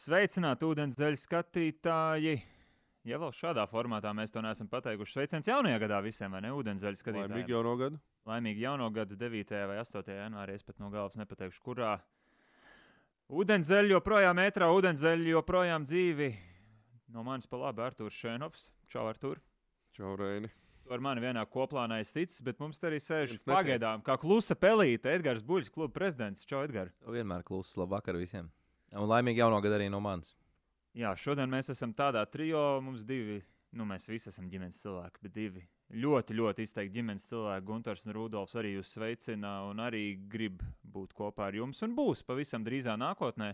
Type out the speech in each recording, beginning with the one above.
Sveicināti ūdensdeļu skatītāji! Ja vēl šādā formātā mēs to neesam pateikuši, sveiciens jaunajā gadā visiem, vai ne? Ūdensdeļu skatītājiem. Laimīgu jauno gadu. Laimīgi jauno gadu 9. vai 8. janvārī. Es pat no galvas nepateikšu, kurā. Ūdensdeļu joprojām ētrā, ūdensdeļu joprojām dzīvi. No manis pa labi Artūrs Šēnovs. Čau, Artūr! Čau, Reini. Ar mani vienā koplānā esi ticis, bet mums te arī sēž pagaidām, kā klusa pelīte, Edgars Buļs, kluba prezidents. Čau, Edgars! Vienmēr klusis, labvakar visiem. Un laimīgi jauno gadu arī no manis. Jā, šodien mēs esam tādā trijā. Mums divi, nu, mēs visi esam ģimenes cilvēki, bet divi ļoti, ļoti izteikti ģimenes cilvēki. Gunārs un Rudolfs arī jūs sveicina un arī grib būt kopā ar jums. Un būs pavisam drīzā nākotnē.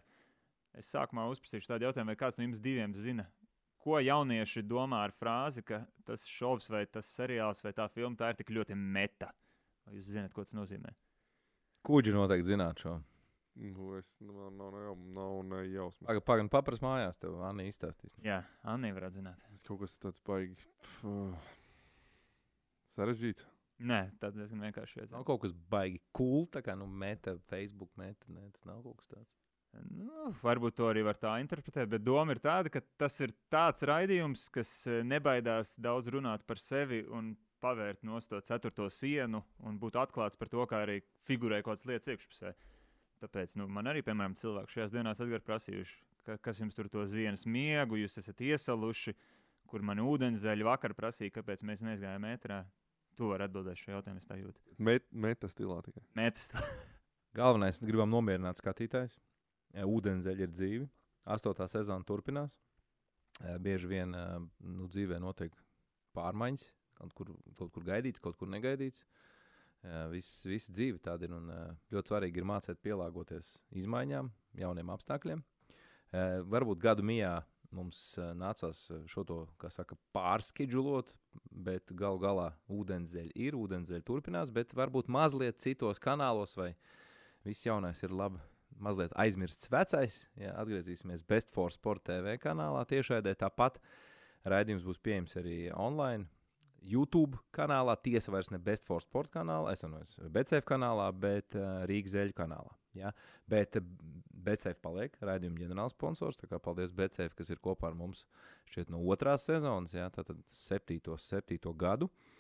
Es sākumā uzprasīšu tādu jautājumu, vai kāds no jums diviem zina, ko jaunieši domā ar frāzi, ka tas šovs vai tas seriāls vai tā filma tā ir tik ļoti meta. Vai jūs zināt, ko tas nozīmē? Kūģi noteikti zināt šo. Nu, es man nav, nav, nav ne jausmas. Pagaidām, paga, papras mājās, tev Anna izstāstīs. Jā, Anna varētu zināt. Tas kaut kas tāds baigi. pf, Sarežģīts. Nē, tas diezgan vienkārši. Nav iedzērt. kaut kas baigi cool, tā kā nu, meta, Facebook, meta. Nē, tas nav kaut kas tāds. Nu, varbūt to arī var tā interpretēt, bet doma ir tāda, ka tas ir tāds raidījums, kas eh, nebaidās daudz runāt par sevi un pavērt no to ceturto sienu un būt atklāts par to, kā arī figurē kaut kādas lietas iekšpusē. Tāpēc nu, man arī, piemēram, cilvēki šajās dienās atgar prasījuši, ka, kas jums tur to zienas miegu, jūs esat iesaluši, kur man ūdenzēļi vakar prasīja, kāpēc mēs neizgājām ētrā. Tu vari atbildēt šo jautājumu, es tā jūtu. Met, meta stilā tikai. Mētas. Galvenais, gribam nomierināt skatītājus. Eh, Ūdenszeļi ir dzīvi. Astotā sezona turpinās. Eh, Bieži vien eh, nu, dzīvē notiek pārmaiņas. Kaut kur, kaut kur gaidīts, kaut kur negaidīts. Eh, Viss, visa dzīve tāda ir. Un, eh, ļoti svarīgi ir mācīt pielāgoties izmaiņām, jauniem apstākļiem. Eh, Varbūt gadu mijā mums eh, nācās eh, šo to saka, pārskedžulot, bet galu galā ūdenszeļi ir, ūdenszeļi turpinās, bet varbūt mazliet citos kanālos vai viss jaunais ir labi. Mazliet aizmirsts vecais. Jā, atgriezīsimies Best for Sport TV kanālā tiešraidē. Tāpat raidījums būs pieejams arī online. YouTube kanālā, tiesa vairs ne Best for Sport kanālā, es atvainojos, BCF kanālā, bet uh, Rīgas zeļu kanālā. Ja? Bet uh, BCF paliek raidījuma ģenerālsponsors. Paldies BCF, kas ir kopā ar mums šeit no otrās sezonas, ja? tātad septīto, septīto gadu. Uh,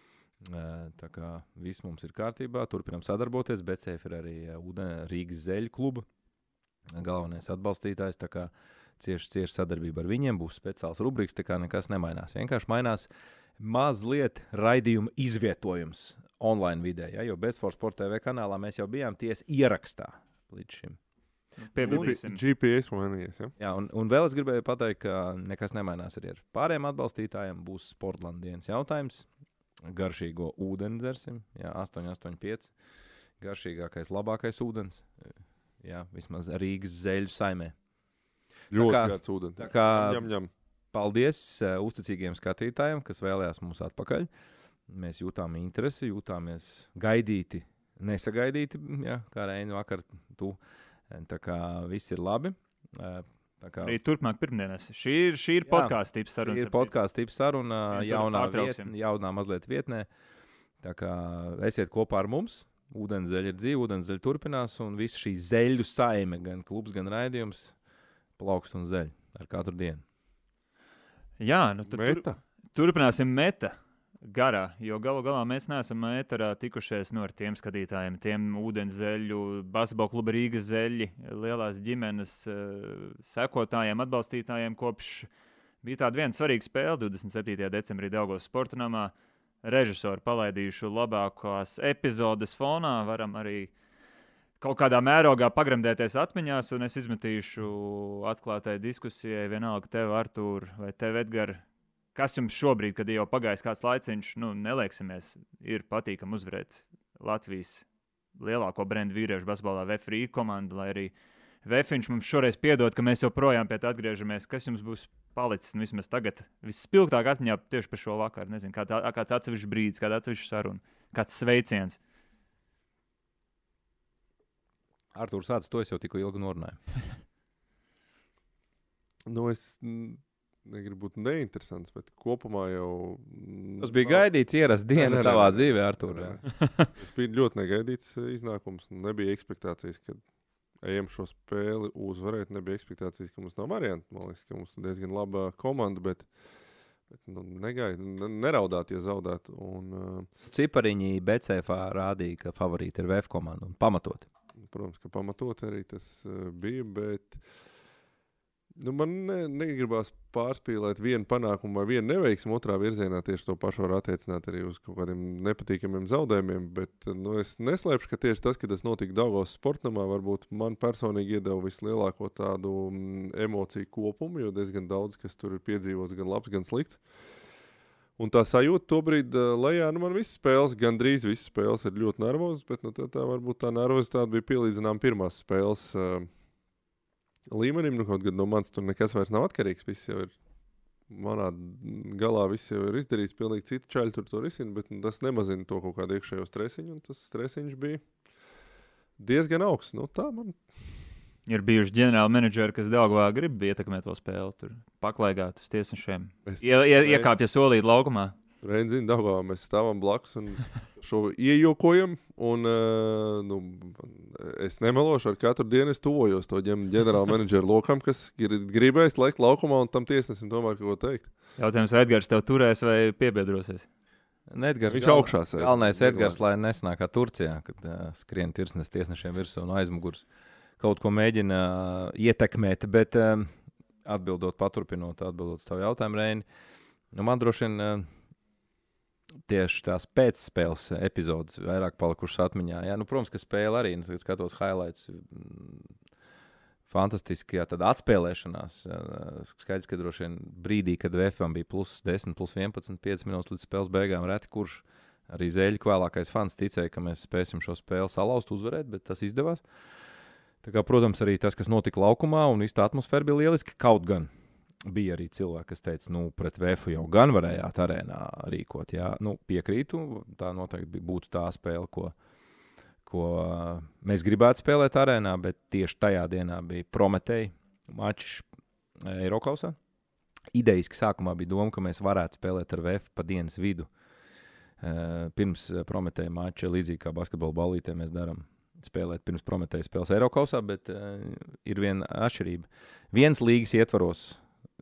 Tā kā viss mums ir kārtībā, turpinām sadarboties. BCF ir arī uh, Rīgas zeļu kluba galvenais atbalstītājs. Tā kā cieši, cieši sadarbība ar viņiem būs speciāls rubriks, tā kā nekas nemainās. Vienkārši mainās mazliet raidījuma izvietojums online vidē. Ja? Jo Bezforce Sport TV kanālā mēs jau bijām tiesa ierakstā līdz šim. Piebildīsim. GPS mainījies. Ja? Jā, un, un vēl es gribēju pateikt, ka nekas nemainās arī ar pārējiem atbalstītājiem. Būs Sportlandes dienas jautājums. Garšīgo ūdeni dzersim, jā, 8,85. Garšīgākais, labākais ūdens. Jā, vismaz Rīgas zeļu saimē. Ļoti kā- garš ūdens. tā kā- ņem, ņem. Paldies uh, uzticīgiem skatītājiem, kas vēlējās mūs atpakaļ. Mēs jūtām interesi, jūtāmies gaidīti, nesagaidīti. Jā, kā Reina vakar, tu. Tā kā viss ir labi. Uh, kā Arī turpmāk, pirmdienās. Šī ir, šī ir podkāstu tips saruna. Šī ir podkāstu tips saruna jaunā, vietnē, jaunā mazliet vietnē. Tā kā esiet kopā ar mums. Ūdenszeļa ir dzīve, ūdenszeļa turpinās, un viss šī zeļu saime, gan klubs, gan raidījums, plaukst un zeļ ar katru dienu. Jā, nu tad tur, Meta. turpināsim meta garā, jo galu galā mēs neesam metrā tikušies no ar tiem skatītājiem, tiem ūdenszeļu, basketbola kluba Rīgas zeļi, lielās ģimenes eh, sekotājiem, atbalstītājiem kopš bija tāda viena svarīga spēle 27. decembrī Daugos sporta namā. Režisori palaidījuši labākās epizodes fonā, varam arī kaut kādā mērogā pagremdēties atmiņās, un es izmetīšu atklātai diskusijai, vienalga tev, Artur, vai tev, Edgars, kas jums šobrīd, kad jau pagājis kāds laiciņš, nu, nelieksimies, ir patīkami uzvarēt Latvijas lielāko brendu vīriešu basketbolā, VFRI komandu, lai arī Vēfiņš mums šoreiz piedod, ka mēs joprojām pie tā atgriežamies. Kas jums būs palicis nu, vismaz tagad? Vispilgtāk atmiņā tieši par šo vakaru. Nezinu, kā tā, kāds atsevišķs brīdis, kāda atsevišķa saruna, kāds sveiciens. Arthurs Sācis, to es jau tikko ilgi norunāju. Nu, es negribu būt neinteresants, bet kopumā jau. Tas bija nav- gaidīts, ierasts diena tavā dzīvē, Artur. Tas bija ļoti negaidīts eh, iznākums. un Nebija ekspektācijas, ka ejam šo spēli uzvarēt. Nebija expectācijas, ka mums nav variantu. Man liekas, ka mums ir diezgan laba komanda, bet, bet nu, negaid, neraudāt, ja zaudētu. Un, uh, Cipariņi BCFā rādīja, ka favorīti ir VF komanda un pamatot. Protams, ka pamatot arī tas uh, bija, bet nu, man ne, negribās pārspīlēt vienu panākumu vai vienu neveiksmu otrā virzienā. Tieši to pašu var attiecināt arī uz kaut kādiem nepatīkamiem zaudējumiem. Bet nu, es neslēpšu, ka tieši tas, ka tas notika Dāngos sportamā, varbūt man personīgi iedeva vislielāko tādu mm, emociju kopumu, jo diezgan daudz kas tur ir piedzīvots, gan labs, gan slikts. Un tā sajūta tobrīd, uh, lejā, nu, man visas spēles, gandrīz visas spēles ir ļoti nervozas, bet nu, tā, tā varbūt tā nervozitāte bija pielīdzināma pirmās spēles uh, līmenim. Nu, kaut gan no manis tur nekas vairs nav atkarīgs. Viss jau ir manā galā, viss jau ir izdarīts. Pilnīgi citi čaļi tur to risina, bet nu, tas nemazina to kaut kādu iekšējo stresiņu. un Tas stresiņš bija diezgan augsts. Nu, tā man Ir bijuši ģenerāli menedžeri, kas Dāngavā grib ietekmēt to spēli, tur paklaigāt uz tiesnešiem. Es- Ie, ie, iekāpja solīt laukumā. Reizē Dāngavā mēs stāvam blakus un šo iejokojam. Un, uh, nu, es nemelošu, ar katru dienu es tuvojos to ģen- ģenerāla menedžera lokam, kas ir gribējis lekt laukumā un tam tiesnesim tomēr kaut ko teikt. Jautājums, vai Edgars tev turēs vai piebiedrosies? Edgars, Viņš augšā sēž. Galvenais Edgars, lai nesnāk kā Turcijā, kad uh, skrien tirsnes tiesnešiem virsū un aizmugurs. Kaut ko mēģina uh, ietekmēt, bet uh, atbildot, paturpinot, atbildot uz tavu jautājumu, Reini, nu, man droši vien uh, tieši tās pēcspēles epizodes vairāk palikušas atmiņā. Jā, nu, protams, ka spēle arī, nu, skatos highlights. mm, Fantastiski, jā, tāda atspēlēšanās. Jā, skaidrs, ka droši vien brīdī, kad VFM bija plus 10, plus 11, 5 minūtes līdz spēles beigām, reti kurš arī zēļu vēlākais fans ticēja, ka mēs spēsim šo spēli salauzt, uzvarēt, bet tas izdevās. Tā kā, protams, arī tas, kas notika laukumā, un viss tā atmosfēra bija lieliska. Kaut gan bija arī cilvēki, kas teica, nu, pret VF jau gan varējāt arēnā rīkot. Jā, nu, piekrītu. Tā noteikti būtu tā spēle, ko, ko mēs gribētu spēlēt arēnā, bet tieši tajā dienā bija Prometēji mačs Eiropausā. Idejiski sākumā bija doma, ka mēs varētu spēlēt ar VF pa dienas vidu. Eh, Pirms Prometēja mača, līdzīgi kā basketbola ballītē, mēs darām spēlēt pirms Prometēja spēles Eiropausā, bet uh, ir viena atšķirība. Viens līgas ietvaros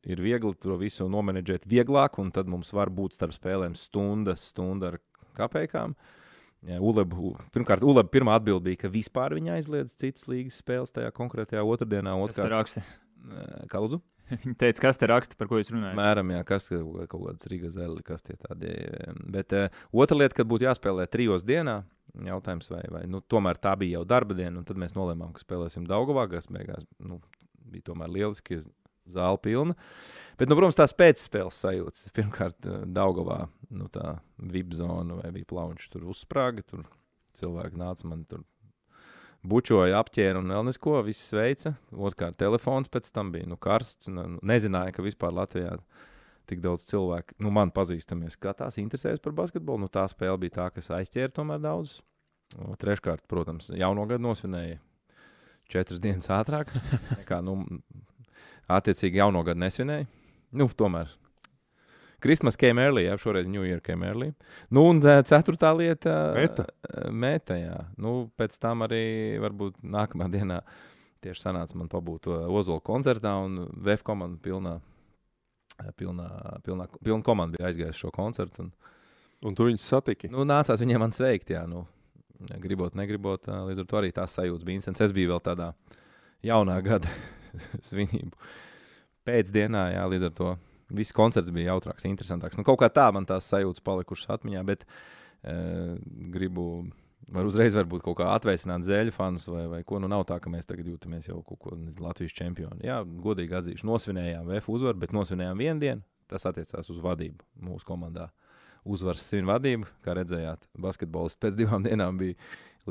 ir viegli to visu nomenedžēt vieglāk, un tad mums var būt starp spēlēm stundas, stunda ar kapekām. Ja, Ulebu, pirmkārt, Uleba pirmā atbilde bija, ka vispār viņa aizliedz citas līgas spēles tajā konkrētajā otrdienā. Otrkārt, raksta? Eh? Viņa teica, kas te raksta, par ko jūs runājat? Mēram, jā, kas ir kaut kāds Rīgas zeli, kas tie tādi. Bet uh, otra lieta, kad būtu jāspēlē trijos dienā, jautājums, vai, vai nu, tomēr tā bija jau darba diena, un tad mēs nolēmām, ka spēlēsim Daugavā, kas beigās nu, bija tomēr lieliski, zāle pilna. Bet, nu, protams, tās pēcspēles sajūtas. Pirmkārt, eh, Daugavā nu, tā VIP zona vai VIP lounge tur uzsprāga, tur cilvēki nāca man tur bučoja, apķēra un vēl nesko, viss sveica. Otrkārt, telefons pēc tam bija nu, karsts. Nu, nezināja, ka vispār Latvijā tik daudz cilvēku, nu, man pazīstami, skatās, interesējas par basketbolu. Nu, tā spēle bija tā, kas aizķēra tomēr daudz. Treškārt, protams, jauno gadu nosvinēja četras dienas ātrāk. Nekā, nu, attiecīgi, jauno gadu nesvinēja. Nu, tomēr Christmas came early, jā, šoreiz New Year came early. Nu, un ceturtā lieta Meta. Meta, jā. Nu, pēc tam arī varbūt nākamā dienā tieši sanāca man pabūt Ozola koncertā un VF komanda pilnā. Pilnā, pilnā, pilna komanda bija aizgājusi šo koncertu. Un, Un tu viņus satiki. nu, nācās viņiem man sveikt, jā, nu, gribot, negribot. Līdz ar to arī tās sajūtas bija interesantas. Es biju vēl tādā jaunā gada svinību pēcdienā, jā, līdz ar to viss koncerts bija jautrāks, interesantāks. Nu, kaut kā tā man tās sajūtas palikušas atmiņā, bet e, gribu. Var uzreiz varbūt kaut kā atvēsināt zēļu fanus, vai, vai ko. Nu, nav tā, ka mēs tagad jūtamies jau kaut ko nezinu, Latvijas čempioni. Jā, godīgi atzīšu, nosvinējām VF uzvaru, bet nosvinējām vienu dienu. Tas attiecās uz vadību mūsu komandā. Uzvaras svin vadību, kā redzējāt, basketbolists pēc divām dienām bija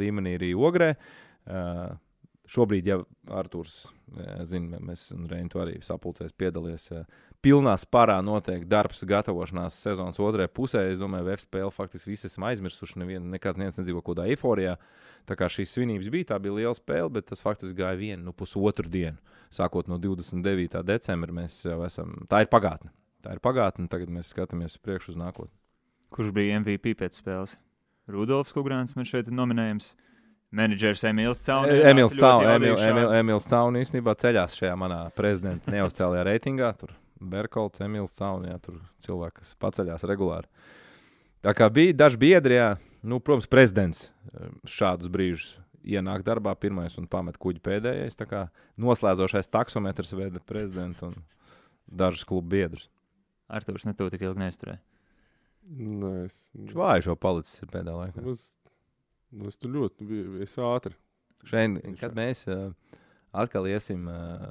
līmenī arī ogrē. Uh, Šobrīd, ja Arthurs, zina, mēs un Reintu arī sapulcēs piedalīties, eh, pilnā spārā notiek darbs, gatavošanās sezonas otrajai pusē. Es domāju, VF spēle faktiski visi esam aizmirsuši. Nevienu, nekad neviens nedzīvo kaut kādā eiforijā. Tā kā šīs svinības bija, tā bija liela spēle, bet tas faktiski gāja vienu, nu, pusotru dienu. Sākot no 29. decembra, mēs jau esam. Tā ir pagātne. Tā ir pagātne, tagad mēs skatāmies priekšu uz nākotni. Kurš bija MVP pēc spēles? Rudolfs Kungrāns man šeit ir nominējams. menedžers Emīls Caunis. Emīls Caunis īstenībā ceļās šajā manā prezidenta neoficiālajā reitingā. Tur Berkolts, Emīls Caunis, jā, tur cilvēki, kas paceļās regulāri. Tā kā bija daži biedri, jā, nu, protams, prezidents e, šādus brīžus ienāk darbā pirmais un pamet kuģi pēdējais. Tā kā noslēdzošais taksometrs veda prezidentu un dažus klubu biedrus. Arktūrs ne to tik ilgi neizturēja. Nē, es. Viņš vājš jau palicis pēdējā laikā. Es, nu, es tur ļoti biju, es ātri. Šeit, kad mēs uh, atkal iesim uh,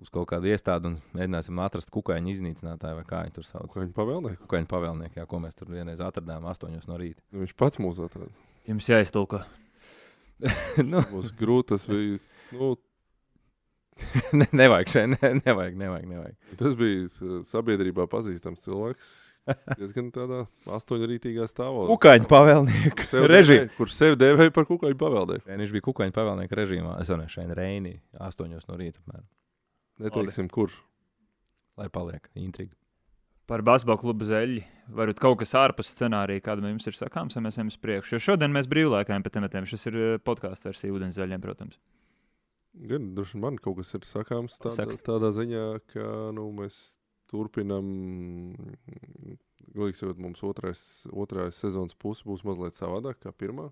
uz kaut kādu iestādi un mēģināsim atrast kukaiņu iznīcinātāju, vai kā viņi tur sauc. Kukaiņu pavēlnieku. Kukaiņu pavēlnieku, jā, ko mēs tur vienreiz atradām astoņos no rīta. Nu, viņš pats mūs atrada. Jums jāiztulko. nu, Būs grūti tas bija. Nu, ne, nevajag šeit, ne, nevajag, nevajag, nevajag. tas bija s- sabiedrībā pazīstams cilvēks. Diezgan tādā astoņrītīgā stāvoklī. Kukaiņu pavēlnieku Sev režīmā. Kurš sevi dēvēja par kukaiņu pavēlnieku? Viņš bija kukaiņu pavēlnieku režīmā. Es domāju, šeit Reinī, astoņos no rīta, apmēram, Neteiksim, kurš. lai paliek intriga. Par basketbalu klubu zeļi. Varbūt kaut kas ārpus scenārija, kāda mums ir sakāms, ja mēs ejam uz priekšu. Jo šodien mēs brīvlaikājam pa tematiem. Šis ir eh, podkāstu versija ūdens zeļiem, protams. Gan droši man kaut kas ir sakāms tādā, Saki. tādā ziņā, ka nu, mēs turpinām. Godīgi sakot, mums otrais, otrā sezonas puse būs mazliet savādāk kā pirmā.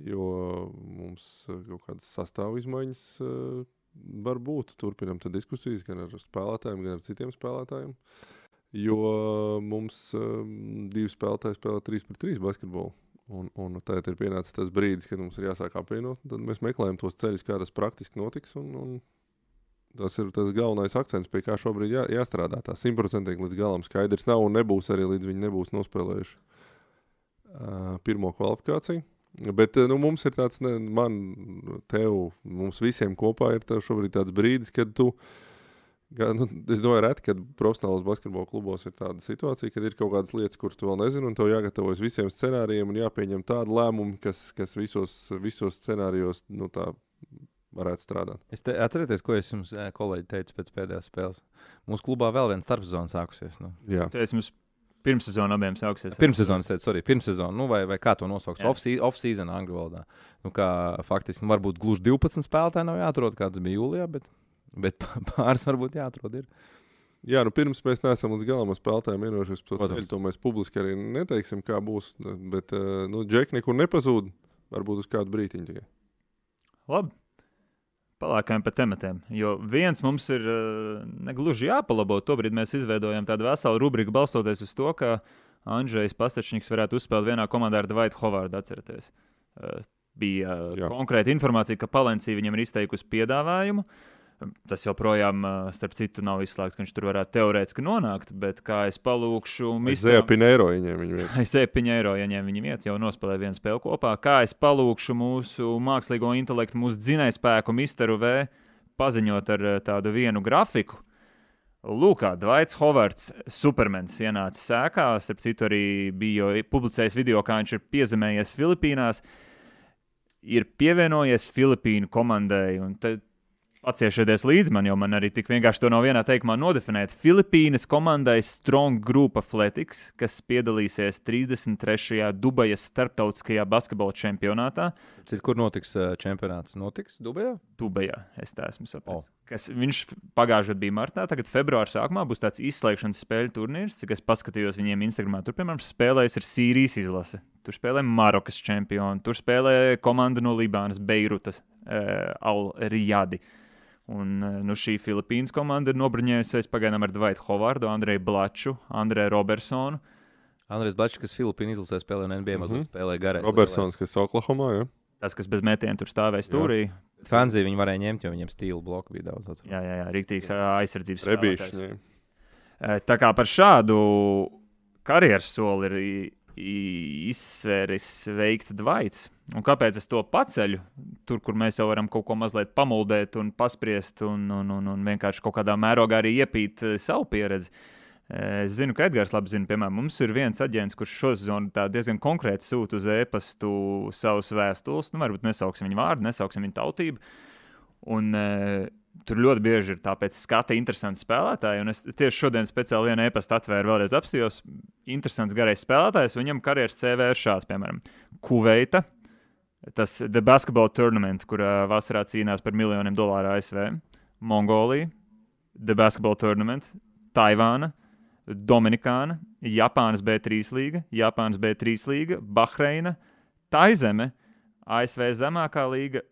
Jo mums eh, kaut kādas sastāvdaļas izmaiņas var būt. Turpinām tad diskusijas gan ar spēlētājiem, gan ar citiem spēlētājiem. Jo mums um, divi spēlētāji spēlē 3 pret 3 basketbolu. Un, un tagad ir pienācis tas brīdis, kad mums ir jāsāk apvienot. Tad mēs meklējam tos ceļus, kā tas praktiski notiks. Un, un tas ir tas galvenais akcents, pie kā šobrīd jā, jāstrādā. Tā simtprocentīgi līdz galam skaidrs nav un nebūs arī līdz viņi nebūs nospēlējuši uh, pirmo kvalifikāciju. Bet uh, nu, mums ir tāds, ne, man, tev, mums visiem kopā ir tā šobrīd tāds brīdis, kad tu. Gan, nu, es domāju, reti, kad profesionālos basketbola klubos ir tāda situācija, kad ir kaut kādas lietas, kuras tu vēl nezini, un tev jāgatavojas visiem scenārijiem un jāpieņem tādi lēmumi, kas, kas visos, visos scenārijos nu, tā varētu strādāt. Es te, atcerieties, ko es jums, ē, kolēģi, teicu pēc pēdējās spēles. Mūsu klubā vēl viena starpsezona sākusies. Nu. Jā, Tas mums pirmssezonā abiem sāksies. Pirmssezonas, teicu, sorry, pirmssezona, nu, vai, vai kā to. Off-se- Off-season angļu valodā. Nu, kā faktiski, nu, varbūt gluži 12 spēlētāji nav jāatrod, kāds bija jūlijā, bet, bet pāris varbūt jāatrod. Ir. Jā nu, pirms mēs neesam līdz galam ar spēlētājiem vienojušies par to ceļu. To mēs publiski arī neteiksim, kā būs. Bet, eh, nu, Džeki nekur nepazūd. Varbūt uz kādu brīdiņu tikai. Labi. Palākājam pa tematiem. Jo viens mums ir uh, negluži jāpalabo. Tobrīd mēs izveidojam tādu veselu rubriku, balstoties uz to, ka Andrzejs Pastačniks varētu uzspēlēt vienā komandā ar Dvaitu Hovardu. Atcerieties, uh, bija uh, konkrēta informācija, ka Palencija viņam ir izteikusi piedāvājumu. Tas joprojām, starp citu, nav izslēgts, ka viņš tur varētu teorētiski nonākt. Bet kā es palūkšu, Zēja Pinēro viņiem viņa. Es epiņu eiro ieņēmu viņa vietu, jau nospēlēju vienu spēli kopā. Kā es palūkšu mūsu mākslīgo intelektu, mūsu dzinējspēku, Misteru V, paziņot ar tādu vienu grafiku. Lūk, Dvaits Hovards, Supermens ienāca sēkā. Starp citu, arī bija publicējis video, kā viņš ir piezemējies Filipīnās. Ir pievienojies Filipīnu komandai. un te Paciešieties līdzi man, jo man arī tik vienkārši to nav vienā teikumā nodefinēt. Filipīnas komandai Strong Group Athletics, kas piedalīsies 33. Dubajas starptautiskajā basketbola čempionātā. Cik, kur notiks čempionāts? Notiks Dubajā? Dubajā, es tā esmu sapratis. Oh. Kas, viņš pagājušajā gadā bija martā, tagad februāra sākumā būs tāds izslēgšanas spēļu turnīrs. Cik es paskatījos viņiem Instagramā, tur, piemēram, spēlējas ar Sīrijas izlase. Tur spēlē Marokas čempioni, tur spēlē komanda no Libānas, Beirutas, uh, Al-Rijadi. Un eh, nu, šī Filipīnas komanda ir nobriņējusies pagaidām ar Dvaitu Hovardu, Andreju Blaču, Andreju Robersonu. Andrēs Bačs, kas Filipīnu izlasē spēlē un NBA Mhm. mazliet spēlē garais. Robertsons, kas Oklahomā. Ja? Tas, kas bez metiena tur stāvēja stūrī. Fanzī viņi varēja ņemt, jo viņiem stila bloku bija daudz. atceros. Jā, jā, jā rīktīgs aizsardzības spēlētājs. jā. Eh, Tā kā par šādu karjeras soli ir izsvēris veikt Dvaits. Un kāpēc es to paceļu? Tur, kur mēs jau varam kaut ko mazliet pamuldēt un paspriest, un, un, un, un vienkārši kaut kādā mērogā arī iepīt eh, savu pieredzi. Eh, Es zinu, ka Edgars labi zina, piemēram, mums ir viens aģents, kurš šo sezonu tā diezgan konkrēti sūta uz e-pastu savus vēstules. Nu, varbūt nesauksim viņu vārdu, nesauksim viņu tautību. Un, e, tur ļoti bieži ir tāpēc skata interesanti spēlētāji. Un es tieši šodien speciāli vienu e-pastu atvēru, vēlreiz apstājos. Interesants garais spēlētājs, viņam karjeras CV ir šāds, piemēram, Kuveita, Tas The Basketball Tournament, kurā vasarā cīnās par miljoniem dolāru ASV, Mongolija, The Basketball Tournament, Taivāna, Dominikāna, Japānas B3 līga, Japānas B3 līga, Bahreina, Taizeme, ASV zemākā līga,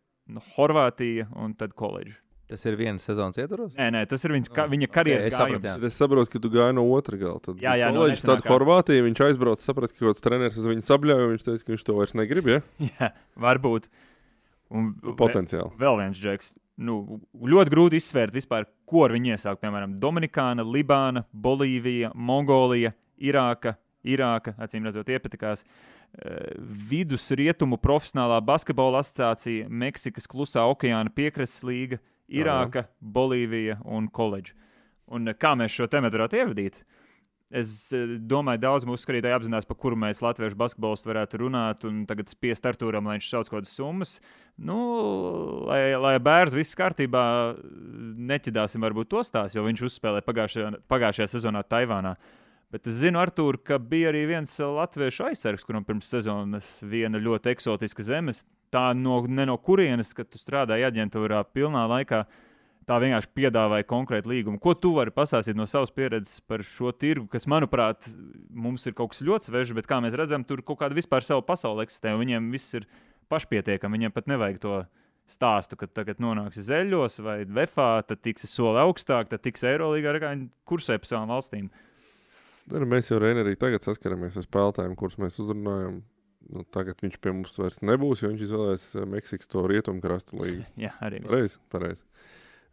Horvātija un tad koledža. Tas ir viens sezonas ietvaros. Nē, nē, tas ir viņas, ka, viņa karjeras es sapratu, gājums. jā. Es saprotu, ka tu gāji no otra gala. Tad Jā, jā, no tad nesenākā. Horvātija viņš aizbrauca, saprata, ka kaut kāds treneris uz viņu sabļāva. Viņš teica, ka viņš to vairs negrib. Ja? Jā, varbūt. Un, Potenciāli. Vēl viens džeks. Nu, ļoti grūti izsvērt, vispār, ko ar viņu iesākt. Piemēram, Dominikāna, Libāna, Bolīvija, Mongolija, Irāka, Irāka acīm redzot, iepatikās. Eh, Vidus rietumu profesionālā basketbola asociācija, Meksikas klusā okeāna piekrastes līga, Irāka, Bolīvija un koledža. Un kā mēs šo tematu varētu ievadīt? Es domāju, daudz mūsu skatītāji apzinās, par kuru mēs latviešu basketbolistu varētu runāt, un tagad spiest ar turam, lai viņš sauc kaut kādas summas. Nu, lai, lai bērns viss kārtībā, neķidāsim varbūt to stāstu, jo viņš uzspēlēja pagājušajā, pagājušajā sezonā Taivānā. Bet es zinu, Artur, ka bija arī viens latviešu aizsargs, kuram pirms sezonas viena ļoti eksotiska zemes. Tā no, ne no kurienes, kad tu strādāji aģentūrā pilnā laikā, tā vienkārši piedāvāja konkrētu līgumu. Ko tu vari pastāstīt no savas pieredzes par šo tirgu, kas, manuprāt, mums ir kaut kas ļoti svešs, bet kā mēs redzam, tur kaut kāda vispār sava pasaule eksistē, viņiem viss ir pašpietiekami. Viņiem pat nevajag to stāstu, ka tagad nonāksi zeļos vai vefā, tad tiksi soli augstāk, tad tiks Eirolandā, kā viņi kursē pa savām valstīm. Mēs jau arī tagad saskaramies ar spēlētājiem, kurus mēs uzrunājam. Nu, tagad viņš pie mums vairs nebūs, jo viņš izvēlēs eh, Meksikas to rietumu krastu līniju. Jā, arī. viss. Pareizi, pareizi.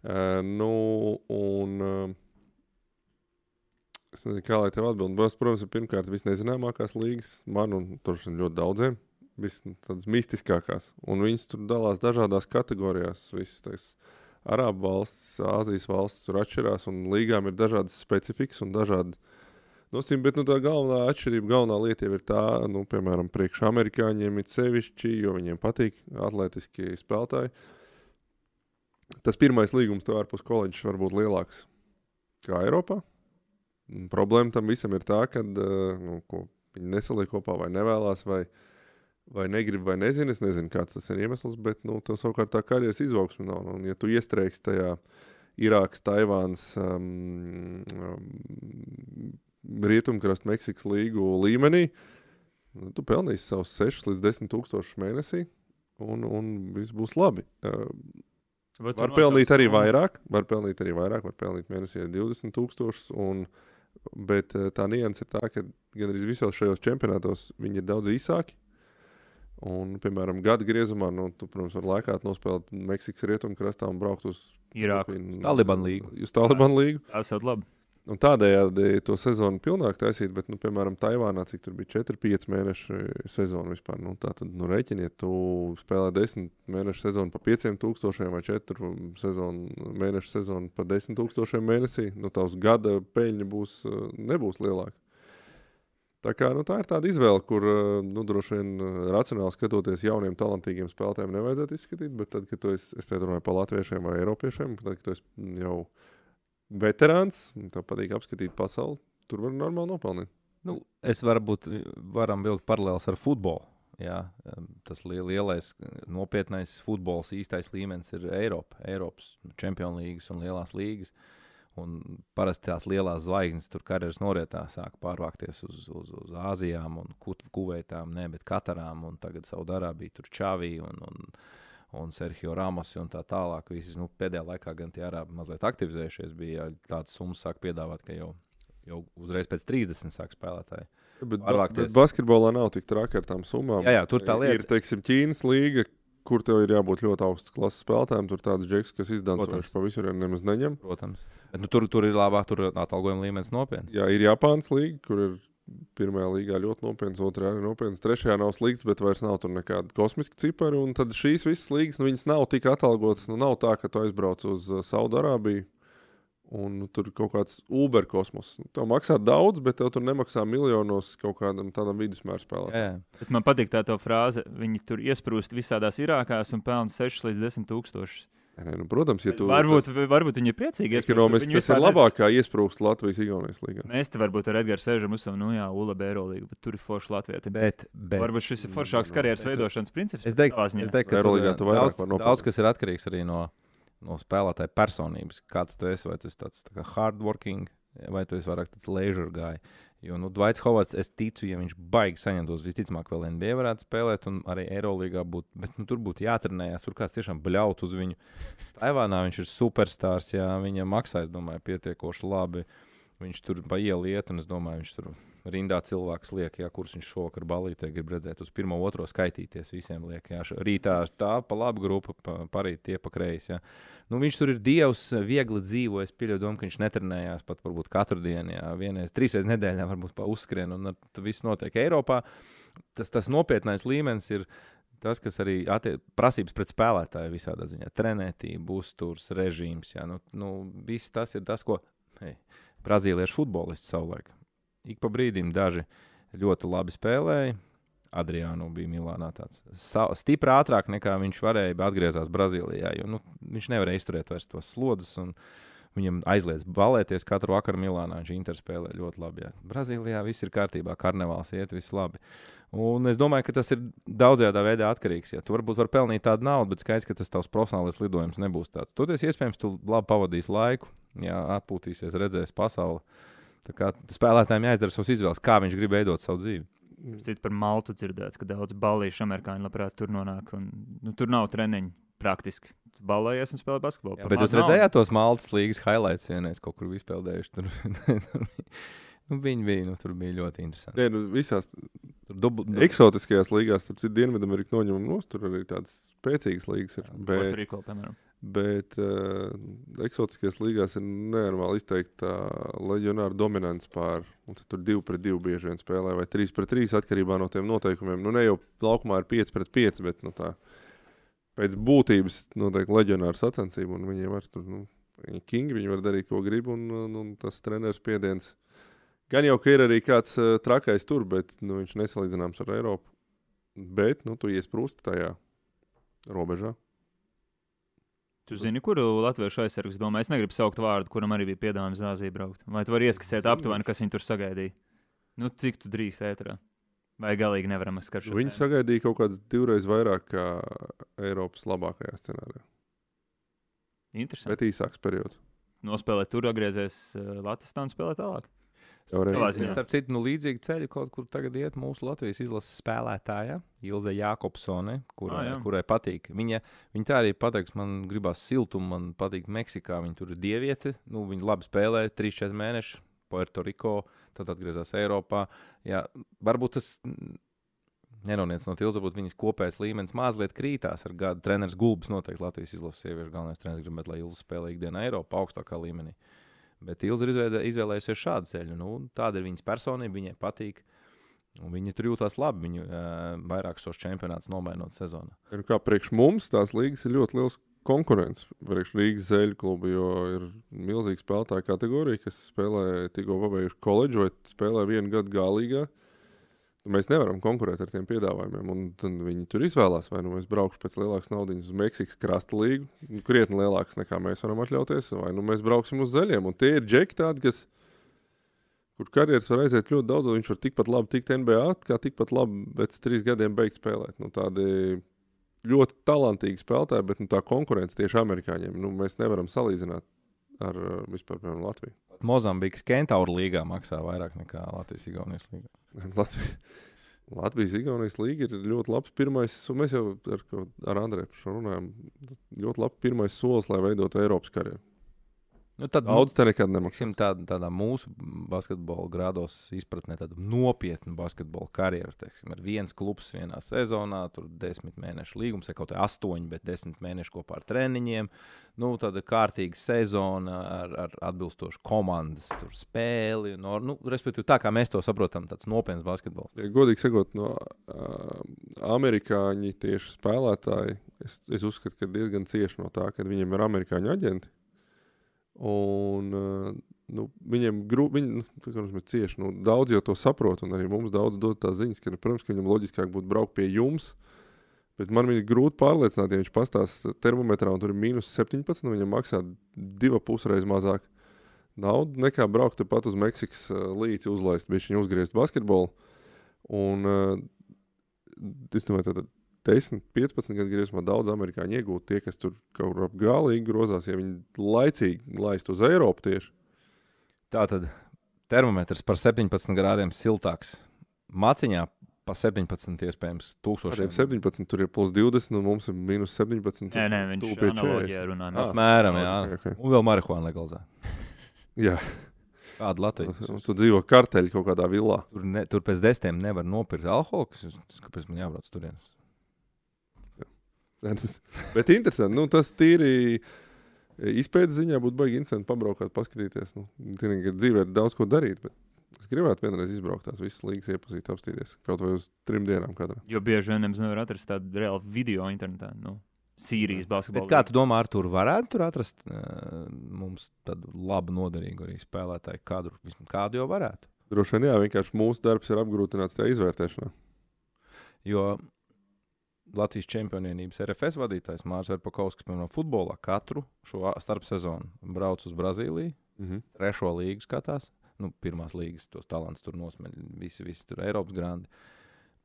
Uh, nu, un uh, es nezinu, kā lai tev atbildētu. Tas, protams, ir pirmkārt visnezināmākās līgas, man un tur ļoti daudziem. Vis, tādas mistiskākās. Un viņas tur dalās dažādās kategorijās. Visas tās Arābu valsts, Āzijas valsts tur atšķirās, un līgām ir dažādas specifikas un dažādi nosacījumi. Bet nu, tā galvenā atšķirība, galvenā lieta jau ir tā, nu, piemēram, priekš amerikāņiem ir sevišķi, jo viņiem patīk atletiski spēlētāji. Tas pirmais līgums tev ārpus koledžas var būt lielāks kā Eiropā. Problēma tam visam ir tā, ka nu, ko viņi nesaliek kopā vai nevēlas, vai, vai negrib, vai nezina. Es nezinu, kāds tas ir iemesls, bet nu, tev savukārt tā karjeras izaugsme nav. Un, ja tu iestrēgsi tajā Irākas, Taivānas, um, um, Rietumkrasta, Meksikas līgu līmenī, nu, tu pelnīsi savus 6 līdz 10 tūkstošus mēnesī, un, un viss būs labi. Var nosauc pelnīt arī vairāk, var pelnīt arī vairāk, var pelnīt mēnesī 20,000. Un, bet eh, tā nianses ir tā, ka gan arī visos šajos čempionātos viņi ir daudz īsāki. Un, piemēram, gada griezumā, nu, tu, protams, var laikā nospēlēt Meksikas rietumkrastā un braukt uz Irāku. Filipīnu- Taliban līgu. Uz Taliban līgu. Tas ir labi. Un tādējādi to sezonu pilnāk taisīt, bet, nu, piemēram, Taivānā, cik tur bija 4-5 mēnešu sezona vispār. Nu, tā tad, nu, rēķiniet, tu spēlē 10 mēnešu sezonu pa 5000 vai 4 sezonu, mēnešu sezonu pa 10 000 mēnesī. Nu, tavs gada peļņa būs, nebūs lielāka. Tā, kā, nu, tā ir tāda izvēle, kur nu, droši vien racionāli skatoties jauniem, talantīgiem spēlētājiem, nevajadzētu izskatīt. Bet tad, kad esi, es te runāju par latviešiem vai eiropiešiem, tad, kad esi jau veterāns, tev patīk apskatīt pasauli, tur var normāli nopelnīt. Nu, es varbūt varam vilkt paralēlus ar futbolu. Jā, tas li- lielais, nopietnais futbols, īstais līmenis ir Eiropa, Eiropas Champions līnijas un lielās līgas. Un parasti tās lielās zvaigznes tur karjeras norietā sāk pārvākties uz, uz, uz Āzijām un Kuveitām, ne, bet Katarām un tagad Saudārābija, tur Čāvī un, un, un Sergio Ramos un tā tālāk. Visi, nu, pēdējā laikā gan tie arābi mazliet aktivizējušies, bija tādas summas sāk piedāvāt, ka jau, jau uzreiz pēc 30 sāk spēlētāji. Bet, ba bet basketbolā nav tik traki ar tām summām. Jā, jā, tur tā lieta. Ir, teiksim, Ķīnas līga, kur tev ir jābūt ļoti augstas klases spēlētājiem. Tur tāds džeks, kas izdancojuši Protams. pa visur, nemaz neņem. Protams. Bet, nu, tur, tur ir labāk, tur atalgojuma līmenis nopietns. Jā, ir Japānas līga, kur ir pirmajā līgā ļoti nopietns, otrajā arī nopietns, trešajā nav slikts, bet vairs nav tur nekāda kosmiska cipara. Un tad šīs visas līgas, nu, viņas nav tik atalgotas. Nu, nav tā, ka tu aizbrauc uz uh, Saudārābiju. Un nu, tur kaut kāds Uber kosmos. Nu, tev maksā daudz, bet tev tur nemaksā miljonos kaut kādam tādam vidusmēra spēlētājam. Man patīk tā frāze. Viņi tur iesprūst visādās Irākās un pelna 6 līdz 10 tūkstošus. Nē, nu, protams, ja tu varbūt, tas, varbūt viņi ir priecīgi. Ekonomiski tas ir labākā iesprūst Latvijas-Igaunijas līgā. Mēs te varbūt ar Edgars sēžam uz savu, nu jā, Ula Bēro līgu, bet tur ir forša Latvija. Bet, bet, varbūt šis ir foršāks karjeras veidošanas princips. Es teiktu, ka Eirolīgā tu vairāk daudz, daudz kas ir atkarīgs arī no, no spēlētāja personības. Kāds tu esi, vai tu esi tāds tā hardworking, vai tu esi vairāk tāds leisure guy. Jo, nu, Dvaits Hovards, es ticu, ja viņš baigi saņemtos, visticamāk, vēl NBA varētu spēlēt, un arī Eirolandā būtu. Bet nu, tur būtu jātrenējas, tur kāds tiešām bļaut uz viņu. Taivānā viņš ir superstarps, jā, viņa maksā, es domāju, pietiekoši labi. Viņš tur pa ielu iet, un es domāju, viņš tur rindā cilvēks liek, jā, kurus viņš šovakar balītē grib redzēt. Uz pirmo, otro skaitīties visiem liek. Jā. Rītā tā pa labi grupa, pa, parīt tie pa kreisi. Nu, viņš tur ir dievs, viegli dzīvo. Es pieļauju, domu, ka viņš netrenējās pat varbūt katru dienu, jā, vienreiz, trīs reizes nedēļā, varbūt pa uzskrien, un tas viss notiek Eiropā. Tas, tas nopietnais līmenis ir tas, kas arī attiec, prasības pret spēlētāju visādā ziņā - trenētība, uzturs, režīms. Jā, nu, nu, viss tas ir tas, ko hei, brazīliešu futbolisti savulaik ik pa brīdim daži ļoti labi spēlēja. Adriānu bija Milānā tāds stipri ātrāk nekā viņš varēja, bet atgriezās Brazīlijā. Jo, nu, viņš nevarēja izturēt vairs tos slodzes. Viņam aizliedz balēties katru vakaru Milānā. Viņš interspēlē ļoti labi. Jā. Brazīlijā viss ir kārtībā, karnevāls iet, viss labi. Un es domāju, ka tas ir daudzajā veidā atkarīgs. Ja tu varbūt vari pelnīt tādu naudu, bet skaidrs, ka tas tavs profesionālais lidojums nebūs tāds. Toties iespējams, tu labi pavadīsi laiku, jā, atpūtīsies, redzēsi pasauli. Tā kā spēlētājiem jāizdara savas izvēles, kā viņš grib veidot savu dzīvi. Citu par Maltu dzirdēts, ka daudz balīšu amerikāņu labprāt tur nonāk. Un, nu, tur nav treniņu praktiski. Balējies un spēlē basketbolu. Jā, bet jūs redzējāt tos Maltas līgas highlights vienreiz kaut kur izpildējuši. Nu, viņi bija, nu, tur bija ļoti interesanti. Nē, nu, visās dubl, dubl. eksotiskajās līgās, tur ir Dienvidamerika noņemama nost, tur arī tādas spēcīgas līgas ir. Bet... Rīko, piemēram. Bet uh, eksotiskajās līgās ir nenormāli izteikta uh, leģionāra dominants pār. Tur divi pret divu bieži vien spēlē, vai trīs pret trīs atkarībā no tiem noteikumiem. Nu, ne jau laukumā ir pieci pret pieci, bet nu, tā, pēc būtības noteikti leģionāra sacensība. Viņi var tur, nu, viņi kingi, viņi var darīt, ko grib, un, un, un tas treneris spiediens. Gan jau, ka ir arī kāds uh, trakais tur, bet nu, viņš nesalīdzināms ar Eiropu. Bet nu, tu iesprūsti tajā robežā. Tu zini, kuru latviešu aizsargus domā? Es negribu saukt vārdu, kuram arī bija piedāvājums uz Āziju braukt. Vai tu vari ieskicēt aptuveni, kas viņu tur sagaidīja? Nu, cik tu drīkst ētrā? Vai galīgi nevaram skatīt? Viņi sagaidīja kaut kādas divreiz vairāk kā Eiropas labākajā scenārijā. Interesanti. Bet īsāks periods. Nospēlēt tur, atgriezies uh, Latvijas un spēlēt tālāk. Starp citu, nu, līdzīgi ceļi kaut kur tagad iet mūsu Latvijas izlases spēlētāja, Ilze Jākopsone, kurai, ah, jā. kurai patīk. Viņa, viņa tā arī pateiks, man gribās siltumu, man patīk Meksikā. Viņa tur ir dieviete, nu, viņa labi spēlē 3-4 mēnešus, Puerto Rico, tad atgriezās Eiropā. Jā, varbūt tas nenoniec no Tilza, bet viņas kopējais līmenis mazliet krītās ar gadu. Treneris Gulbis noteikti Latvijas izlases sieviešu galvenais treneris gribētu, lai Ilza spēlē ikdienā Eiropā augstākā līmenī. Uh, Bet Ilza ir izvēlējusies šādu ceļu. Nu, tāda ir viņas personība, viņai patīk. Viņi tur jūtas labi. Viņu uh, vairākus tos čempionātus nomainot sezonā. Ir kā priekš mums tās līgas ir ļoti liels konkurence. Priekš Rīgas zeļu klubu, jo ir milzīga spēlētāja kategorija, kas spēlē tikko pabeiguši koledžu vai spēlē vienu gadu galīgā. Uh, Mēs nevaram konkurēt ar tiem piedāvājumiem. Tad viņi tur izvēlās, vai nu mēs brauksim pēc lielākas naudas uz Meksikas krasta līgu, krietni lielākas nekā mēs varam atļauties, vai nu mēs brauksim uz zaļiem. Un tie ir džeki tādi, kas, kur karjeras var aiziet ļoti daudz, un viņš var tikpat labi tikt NBA, kā tikpat labi pēc trīs gadiem beigt spēlēt. Nu, tādi ļoti talantīgi spēlētāji, bet nu, tā konkurence tieši amerikāņiem nu, mēs nevaram salīdzināt ar vispār, piemēram, Latviju. Mozambikas Kentauru līgā maksā vairāk nekā Latvijas-Igaunijas līgā. Latvijas, Latvijas-Igaunijas līga ir ļoti labs pirmais, un mēs jau ar, ar šo runājam, ļoti labs pirmais solis, lai veidotu Eiropas karjeru. Nu, tad, Daudz te nekad nemaksā. Tāda, tādā mūsu basketbola grādos izpratnē, tāda nopietna basketbola karjera. Teiksim, ar viens klubs vienā sezonā, tur desmit mēnešu līgums, vai kaut kā astoņi, bet desmit mēneši kopā ar treniņiem. Nu, tāda kārtīga sezona ar, ar atbilstošu komandas spēli. No, nu, respektīvi, tā kā mēs to saprotam, tāds nopietns basketbols. Ja, godīgi sakot, no uh, amerikāņi tieši spēlētāji, es, es uzskatu, ka diezgan cieši no tā, ka viņiem ir amerikāņu aģenti Un, uh, nu, viņiem grūti, viņi, nu, cieši, nu, daudz jau to saprot, un arī mums daudz dod tās ziņas, ka, nu, protams, ka viņam loģiskāk būtu braukt pie jums, Bet man viņa grūti pārliecināt, ja viņš pastāsta termometrā un tur ir mīnus 17, un viņam maksā divu pusreiz mazāk naudu nekā braukt tepat uz Meksikas uh, līci uzlaist, bija viņa uzgriezt basketbolu. Un uh, es domāju, tad 10, 15 gadu griezumā daudz amerikāņu iegūt tie, kas tur kaut kur ap galīgi grozās, ja viņi laicīgi laist uz Eiropu tieši. Tā tad termometrs par 17 grādiem siltāks. Maciņā pa 17, iespējams, Tādiem tūkstošiem. 17, tur ir plus 20, un mums ir minus 17. Nē, nē, viņš pie analoģijā runāja. Ah. Apmēram, jā. Ok, ok. Un vēl marihuāna legalizē. Jā, Kāda Latvijas? un tu dzīvo karteļi kaut kādā villā. Tur, ne, tur pēc desmitiem nevar nopirkt alkoholu. kas Kāpēc man jābrauc turienes? Bet interesanti, nu, tas tīri izpētes ziņā būtu baigi interesanti pabraukāt, paskatīties. Nu, tīri, ka dzīvē ir daudz ko darīt, bet es gribētu vienreiz izbraukt tās visas līgas, iepazīt, apstīties kaut vai uz trim dienām katrā. Jo bieži vien nemaz nevar atrast tādu reālu video internetā. Nu, Sīrijas Bet basketbolu. kā tu domā, ar tur varētu tur atrast uh, mums tādu labu, noderīgu arī spēlētāju kadru? Vismaz kādu jau varētu. Droši vien, jā, vienkārši mūsu darbs ir apgrūtināts tajā izvērtēšanā. Jo Latvijas čempionības RFS vadītājs Mārcis Kalniņš, piemēram, futbolā katru šo starpsezonu brauc uz Brazīliju, Mhm. trešo līgu skatās. Nu, pirmās līgas tos talantus tur nosmeļ. Visi, visi tur Eiropas grandi.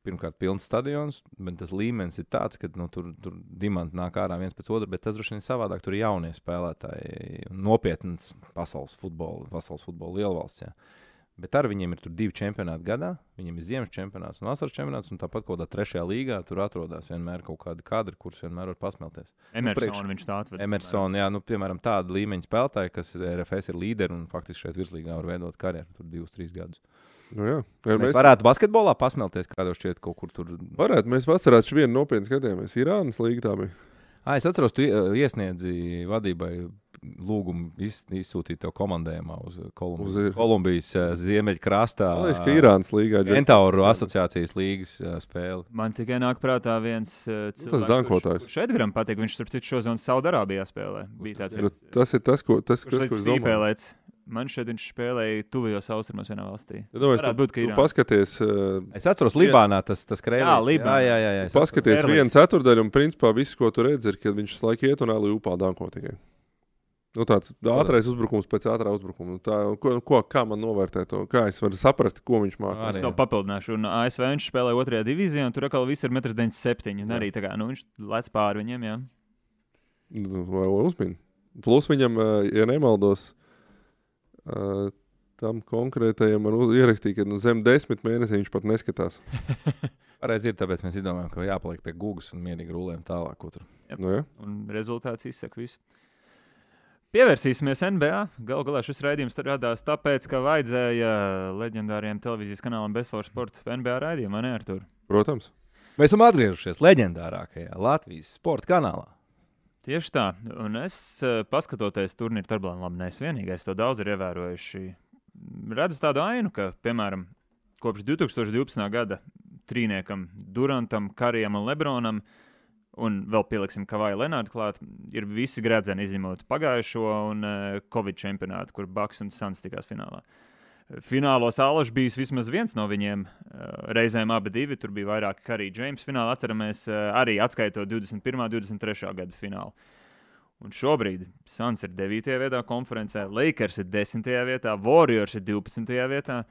Pirmkārt, pilns stadions, bet tas līmenis ir tāds, ka nu, tur, tur diamanti nāk ārā viens pēc otra, bet tas droši vien ir savādāk. Tur ir jaunie spēlētāji, nopietns pasaules futbola, pasaules futbola lielvalsts. Jā. Bet ar viņiem ir tur divi čempionāti gadā. Viņiem ir ziemas čempionāts un vasaras čempionāts, un tāpat kaut kādā trešajā līgā tur atrodas vienmēr kaut kādi kadri, kurus vienmēr var pasmelties. Emersona priekš- viņš tā atveda. Emersona, jā, nu, piemēram, tāda līmeņa spēlētāja, kas ir RFS ir līderi un faktiski šeit virslīgā var veidot karjeru tur divus, trīs gadus. Nu, jā, Mēs, mēs varētu basketbolā pasmelties, kādā šķiet kaut kur tur. varētu. Mēs vasarā vienu nopietnu skatījāmies. Irānas līga tā bija. Ah, es atceros, tu ie- iesniedzi vadībai lūgumu iz, izsūtīt to komandējumā uz Kolumbijas, Uz- uz Kolumbijas uh, ziemeļkrastā. Man liekas, ka Irānas līgā ir Entauru asociācijas līgas uh, spēle. Man tikai nāk prātā viens uh, cilvēks, dankotājs. kurš Edgars patīk. Viņš starp citu šodien Saudārābijā spēlē. Bija tāds Nu, tas ir tas, ko, tas, kurš tas, ko līdz es domāju. Man šeit viņš spēlēja tuvajos austrumos vienā valstī. Ja domāju, tu, būt, ka tu paskaties, uh, Es atceros, Libānā tas, tas krēsls. Jā, Libānā. Jā, jā, jā, es paskaties Erlings. vienu ceturdaļu, un principā viss, ko tu redzi, ir, kad viņš laiku iet un ēlī upā danko tikai. Nu, tāds ātrais uzbrukums pēc ātrā uzbrukuma. Nu, tā, ko, ko, kā man novērtēt to? Kā es varu saprast, ko viņš māca? Es jā. papildināšu, un ASV viņš spēlē otrajā divīzijā, un tur atkal viss ir 1,97 m. Un Jā. arī tā kā nu, viņš lec pāri viņiem. Jā. Nu, Vai uzmini? Plus viņam, ā, ja nemaldos, ā, tam konkrētajam man ierakstīja, ka nu, zem desmit mēnešiem viņš pat neskatās. Pareizi ir, tāpēc mēs domājam, ka jāpaliek pie Google un mierīgi rulējam tālāk. Nu, ja? Un rezultāts izsaka visu. Pievērsīsimies NBA. Galu galā šis raidījums radās tāpēc, ka vajadzēja leģendāriem televīzijas kanālam Best for Sport NBA raidījumu, vai ne, Artur? Protams. Mēs esam atgriežušies leģendārākajā Latvijas sporta kanālā. Tieši tā. Un es, eh, paskatoties turnīru tabulā, labi, neesmu vienīgais, to daudz ir ievērojuši. Redzu tādu ainu, ka, piemēram, kopš 2012. gada trīniekam, Durantam, Karijam un Lebronam, un vēl pieliksim Kavaju Lenārdu klāt, ir visi grēdzeni izņemot pagājušo un uh, Covid čempionātu, kur Baks un Suns tikās finālā. Finālos Alašs bija vismaz viens no viņiem. eh, Reizēm abi divi. Tur bija vairāk arī Džeims finālā. Atceramies, eh, arī atskaitot 21. un 23. gada finālu. Un šobrīd Suns ir 9. vietā konferencē, Lakers ir 10. vietā, Warriors ir 12. vietā.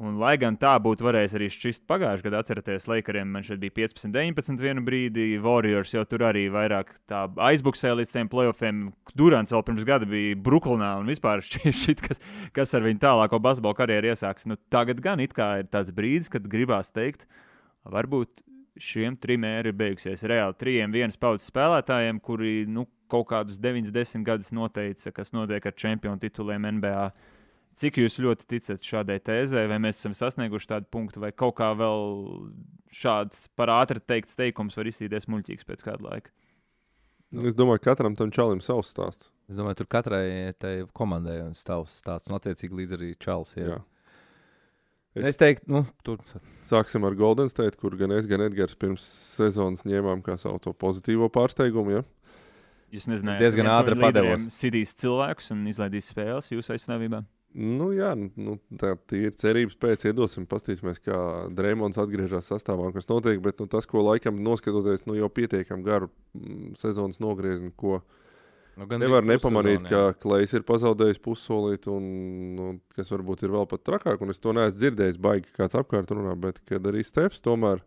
Un, lai gan tā būtu varējis arī šķist pagājušajā gadā, atcerieties, Lakeriem man šeit bija 15, 19 vienu brīdi, Warriors jau tur arī vairāk aizbuksēja līdz tiem playoffiem. Durants vēl pirms gada bija Brooklynā un vispār šķiet, kas, kas ar viņu tālāko basketbalu karjeru iesāks. Nu, tagad gan ir tāds brīdis, kad gribās teikt, varbūt šiem trim ēri ir beigusies. Reāli trijiem vienas paudzes spēlētājiem, kuri nu, kaut kādus 90 gadus noteica, kas notiek ar čempionu tituliem NBA. Cik jūs ļoti ticat šādai tēzē, vai mēs esam sasnieguši tādu punktu, vai kaut kā vēl šāds par ātri teikts teikums var izsīties muļķīgs pēc kāda laika? Es domāju, ka katram tam čalim savs stāsts. Es domāju, tur katrai tai komandai ir savs stāsts, un attiecīgi līdz arī Čāls. Jā. Es, Es- es teiktu, nu, tur Sāksim ar Golden State, kur gan es, gan Edgars pirms sezonas ņēmām kā savu to pozitīvo pārsteigumu. Ja? Jūs nezināt, diezgan ātri padevos. Sidīs cilvēkus un izlaidīs spēles jūsu aizstāvībā. Nu, jā, nu, tā ir cerības pēc. Iedosim, paskatīsimies, kā Dreamlands atgriežas sastāvā un kas notiek. Bet nu, tas, ko laikam noskatoties, nu, jau pietiekami garu mm, sezonas nogriezni, ko Nu, nevar nepamanīt, pussezonu, ka. Klais ir pazaudējis pussolīti, un nu, kas varbūt ir vēl pat trakāk. Un es to neesmu dzirdējis, baigi kāds apkārt runā, bet kad arī Stefs tomēr.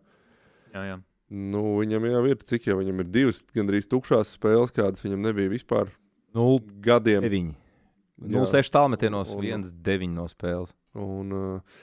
Jā, jā. Nu, viņam jau ir, cik jau viņam ir divas gandrīz tukšās spēles, kādas viņam nebija vispār 0, gadiem. 9. Jā. 0,6 tālmetienos, Un- 1, 9 no spēles. Un, uh,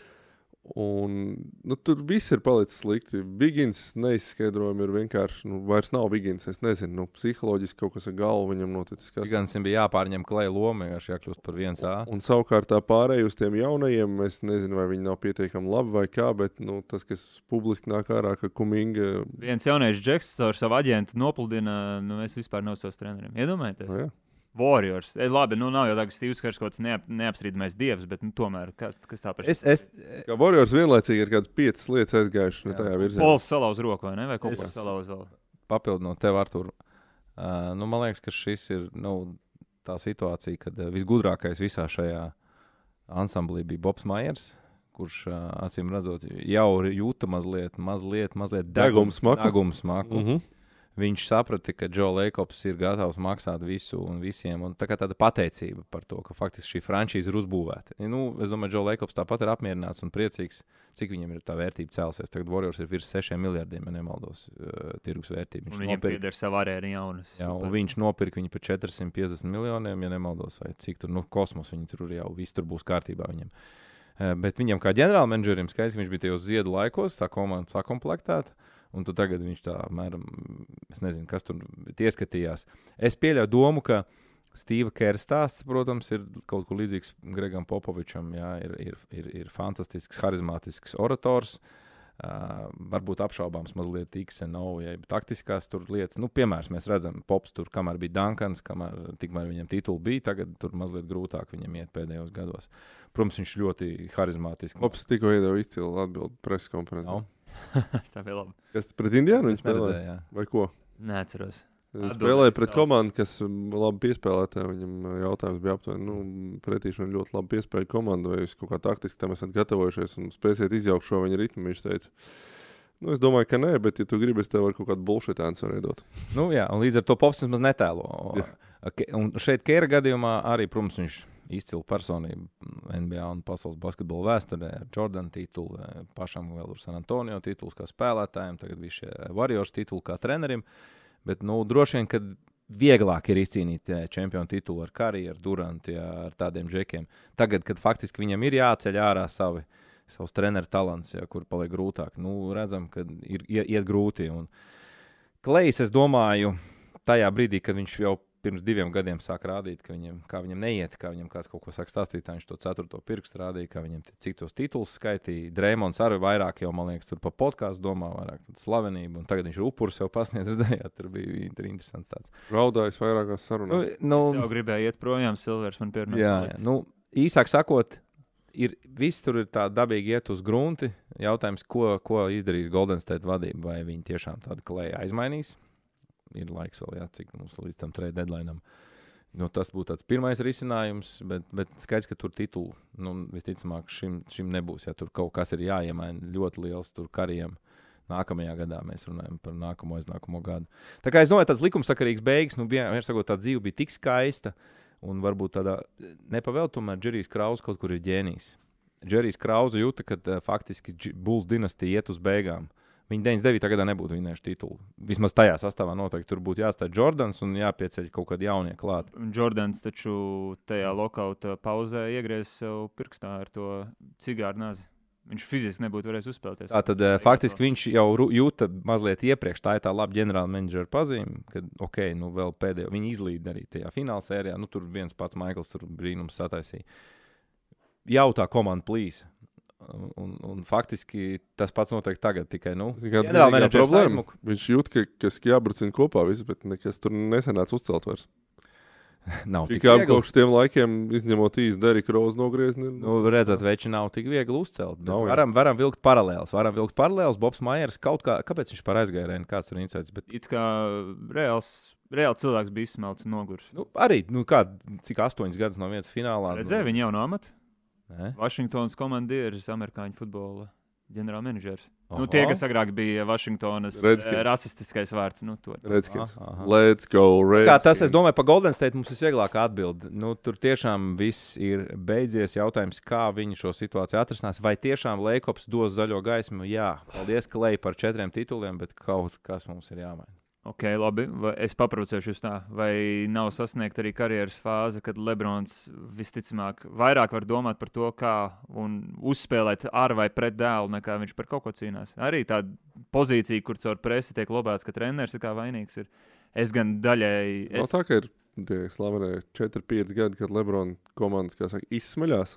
un, nu, tur viss ir palicis slikti. Vigins neizskaidrojumi ir vienkārši, nu, vairs nav Vigins. Es nezinu, nu, psiholoģiski kaut kas ar galvu viņam noticis. Kas... Gan viņam bija jāpārņem klēja loma, vienkārši jākļūst par 1A. Un savukārt tā pārējai uz tiem jaunajiem, es nezinu, vai viņi nav pietiekami labi vai kā, bet nu, tas, kas publiski nāk ārā, ka Kuminga. Viens jaunais džeks ar savu aģentu nopludina, nu, es vispār nav savs trenerim. Iedomājieties, Nu, jā. Warriors. E, labi, nu nav jau tā, ka Steve's Kers kaut kāds neap, neapstrīdamais dievs, bet nu, tomēr kas, kas tā par Es, es, Kā Warriors vienlaicīgi ir kādas piecas lietas aizgājušas Jā. tajā virzienā. Pols salauz roku, vai ne? Vai kaut kas salauz vēl? papildinot tev, Artur. Uh, nu, man liekas, ka šis ir nu, tā situācija, kad uh, visgudrākais visā šajā ansamblī bija Bobs Maiers. Kurš uh, acīm redzot, jau jūta mazliet, mazliet, mazliet Degums smaku. Degums smaku. Mm -hmm. Viņš saprata, ka Džo Leikops ir gatavs maksāt visu un visiem. Un tā kā tāda pateicība par to, ka faktiski šī frančīze ir uzbūvēta. Nu, es domāju, ka Džo Leikops tāpat ir apmierināts un priecīgs, cik viņam ir tā vērtība cēlusies. Tagad Warriors ir virs 6 miljardiem, ja nemaldos, uh, tirgus vērtība. Viņš viņam nopirka, pieder savu arēnu jaunas. jā, un viņš nopirka viņu par 450 miljoniem, ja nemaldos, vai cik tur, nu, kosmos viņi tur jau viss tur būs kārtībā viņam. Uh, bet viņam kā ģenerālmenedžerim skaidrs, ka viņš bija tajos ziedu laikos, tā komanda sakomplektēta. Un tagad viņš tā apmēram, es nezinu, kas tur ieskatījās. Es pieļauju domu, ka Stīva Kēra stāsts, protams, ir kaut kur līdzīgs Gregam Popovičam. Jā, ir, ir, ir, ir fantastisks, harizmātisks orators. Uh, varbūt apšaubāms mazliet XNO, ja taktiskās lietas. Nu, piemēram, mēs redzam, Pops tur, kamēr bija Dunkans, kamēr tikmēr viņam tituli bija, tagad tur mazliet grūtāk viņam iet pēdējos gados. Protams, viņš ļoti harizmātisks. Ops tikko iedeva izcilu atbildi preses konferencē. Nav. Tā bija labi. Kas pret Indiānu Es viņš spēlēja? Vai ko? Neatceros. Viņš spēlēja pret savs. komandu, kas labi piespēlēja. Viņam jautājums bija aptuveni, nu, pretīšana ļoti labi piespēja komandu, vai jūs kaut kā taktiski tam esat gatavojušies un spēsiet izjaukt šo viņa ritmu. Viņš teica, nu, es domāju, ka nē, bet, ja tu gribi, es tev varu kaut kādu bullshit answeru iedot. Nu, jā, un līdz ar to Pops vismaz netēlo. Jā. Un šeit, Kēra gadījumā, arī, protams, viņš izcila personība NBA un pasaules basketbola vēsturē ar Jordana titulu, eh, pašam vēl ar San Antonio titulu kā spēlētājiem, tagad bija šie Warriors tituli kā trenerim. Bet, nu, droši vien, ka vieglāk ir izcīnīt eh, čempionu titulu ar Kariju, ar Durantu, ar tādiem džekiem. Tagad, kad faktiski viņam ir jāceļ ārā savi, savs treneru talants, jā, kur paliek grūtāk, nu, redzam, ka ir iet, iet grūti. Un Klejs, es domāju, tajā brīdī, kad viņš jau pirms diviem gadiem sāk rādīt, ka viņam, kā viņam neiet, kā viņam kāds kaut ko saka stāstīt, tā viņš to ceturto pirkstu rādīja, kā viņam t- cik tos titulus skaitīja. Drēmons arī vairāk jau, man liekas, tur pa podkāstu domā, vairāk tāda slavenība, un tagad viņš ir upuris jau pasniedz, redzējāt, tur bija inter- interesants tāds. Raudājis vairākās Nu, sarunās. nu, Es jau gribēju iet projām, Silvers man pierunāja. jā, jā, nu, īsāk sakot, ir, viss tur ir tā dabīgi iet uz grunti. Jautājums, ko, ko izdarīs Golden State vadība, vai viņi tiešām tādu klēju aizmainīs. Ir laiks vēl, jā, cik mums līdz tam trade deadline. Nu, tas būtu tāds pirmais risinājums, bet, bet skaidrs, ka tur titulu nu, visticamāk šim, šim nebūs. Ja tur kaut kas ir jāiemaina ļoti liels tur kariem. Nākamajā gadā mēs runājam par nākamo aiznākamo gadu. Tā kā es domāju, tāds likumsakarīgs beigas, nu, vienmēr sakot, tā dzīve bija tik skaista. Un varbūt tādā nepavēl, tomēr Džerijs Krauss kaut kur ir ģēnijs. Džerijs Krauss jūta, ka uh, faktiski Bulls dinastija iet uz beigām. Viņi 99. gadā nebūtu vinējuši titulu. Vismaz tajā sastāvā noteikti tur būtu jāstāj Jordans un jāpieceļ kaut kādi jaunie klāt. Jordans taču tajā lokauta pauzē iegriez sev pirkstā ar to cigāru nāzi. Viņš fiziski nebūtu varējis uzspēlēties. Tā tad uh, faktiski viņš jau jūta mazliet iepriekš. Tā ir tā laba ģenerāla menedžera pazīme, ka, ok, nu vēl pēdējo viņi izlīd arī tajā fināla sērijā. Nu, tur viens pats Maikls tur brīnums sataisīja. Jau tā komanda plīs. Un, un, faktiski tas pats notiek tagad, tikai nu, menedžers problēma? aizmuka. Viņš jūt, ka kas jābraucina kopā, viss, bet nekas tur nesenāca uzcelt vairs. nav tik Tikai viegli. kopš tiem laikiem, izņemot īstu Derika Rozu nogriezni. Nu, redzat, veči nav tik viegli uzcelt. Nav, varam, varam vilkt paralēlus. Varam vilkt paralēlus. Bobs Maiers kaut kā, kāpēc viņš par aizgājienu, kāds tur iniciēts. Bet, It kā reāls, reāls cilvēks bija izsmelts un nogurs. nu, arī, nu, kā, cik astoņas gadus no vienas finālā. Redzēju, nu, viņa jau no amata. Nē? Vašingtonas komandieris, amerikāņu futbola ģenerālmenedžers. Nu, tie, kas agrāk bija Vašingtonas Redskins. rasistiskais vārds. Nu, to. Redskins. Aha. Let's go, Redskins. Kā tas, es domāju, par Golden State mums visvieglāk atbild. Nu, tur tiešām viss ir beidzies. Jautājums, kā viņi šo situāciju atrisinās. Vai tiešām Leikops dos zaļo gaismu? Jā, paldies, Klei, par četriem tituliem, bet kaut kas mums ir jāmaina. Ok, labi. Vai es paprocēšu jūs tā. Vai nav sasniegta arī karjeras fāze, kad Lebrons visticamāk vairāk var domāt par to, kā un uzspēlēt ar vai pret dēlu, nekā viņš par kaut ko cīnās. Arī tāda pozīcija, kur caur presi tiek lobēts, ka treneris ir kā vainīgs. Ir. Es gan daļēji. Es, tā, ka ir tie slavenie 4-5 gadi, kad Lebrona komandas saka, izsmeļās.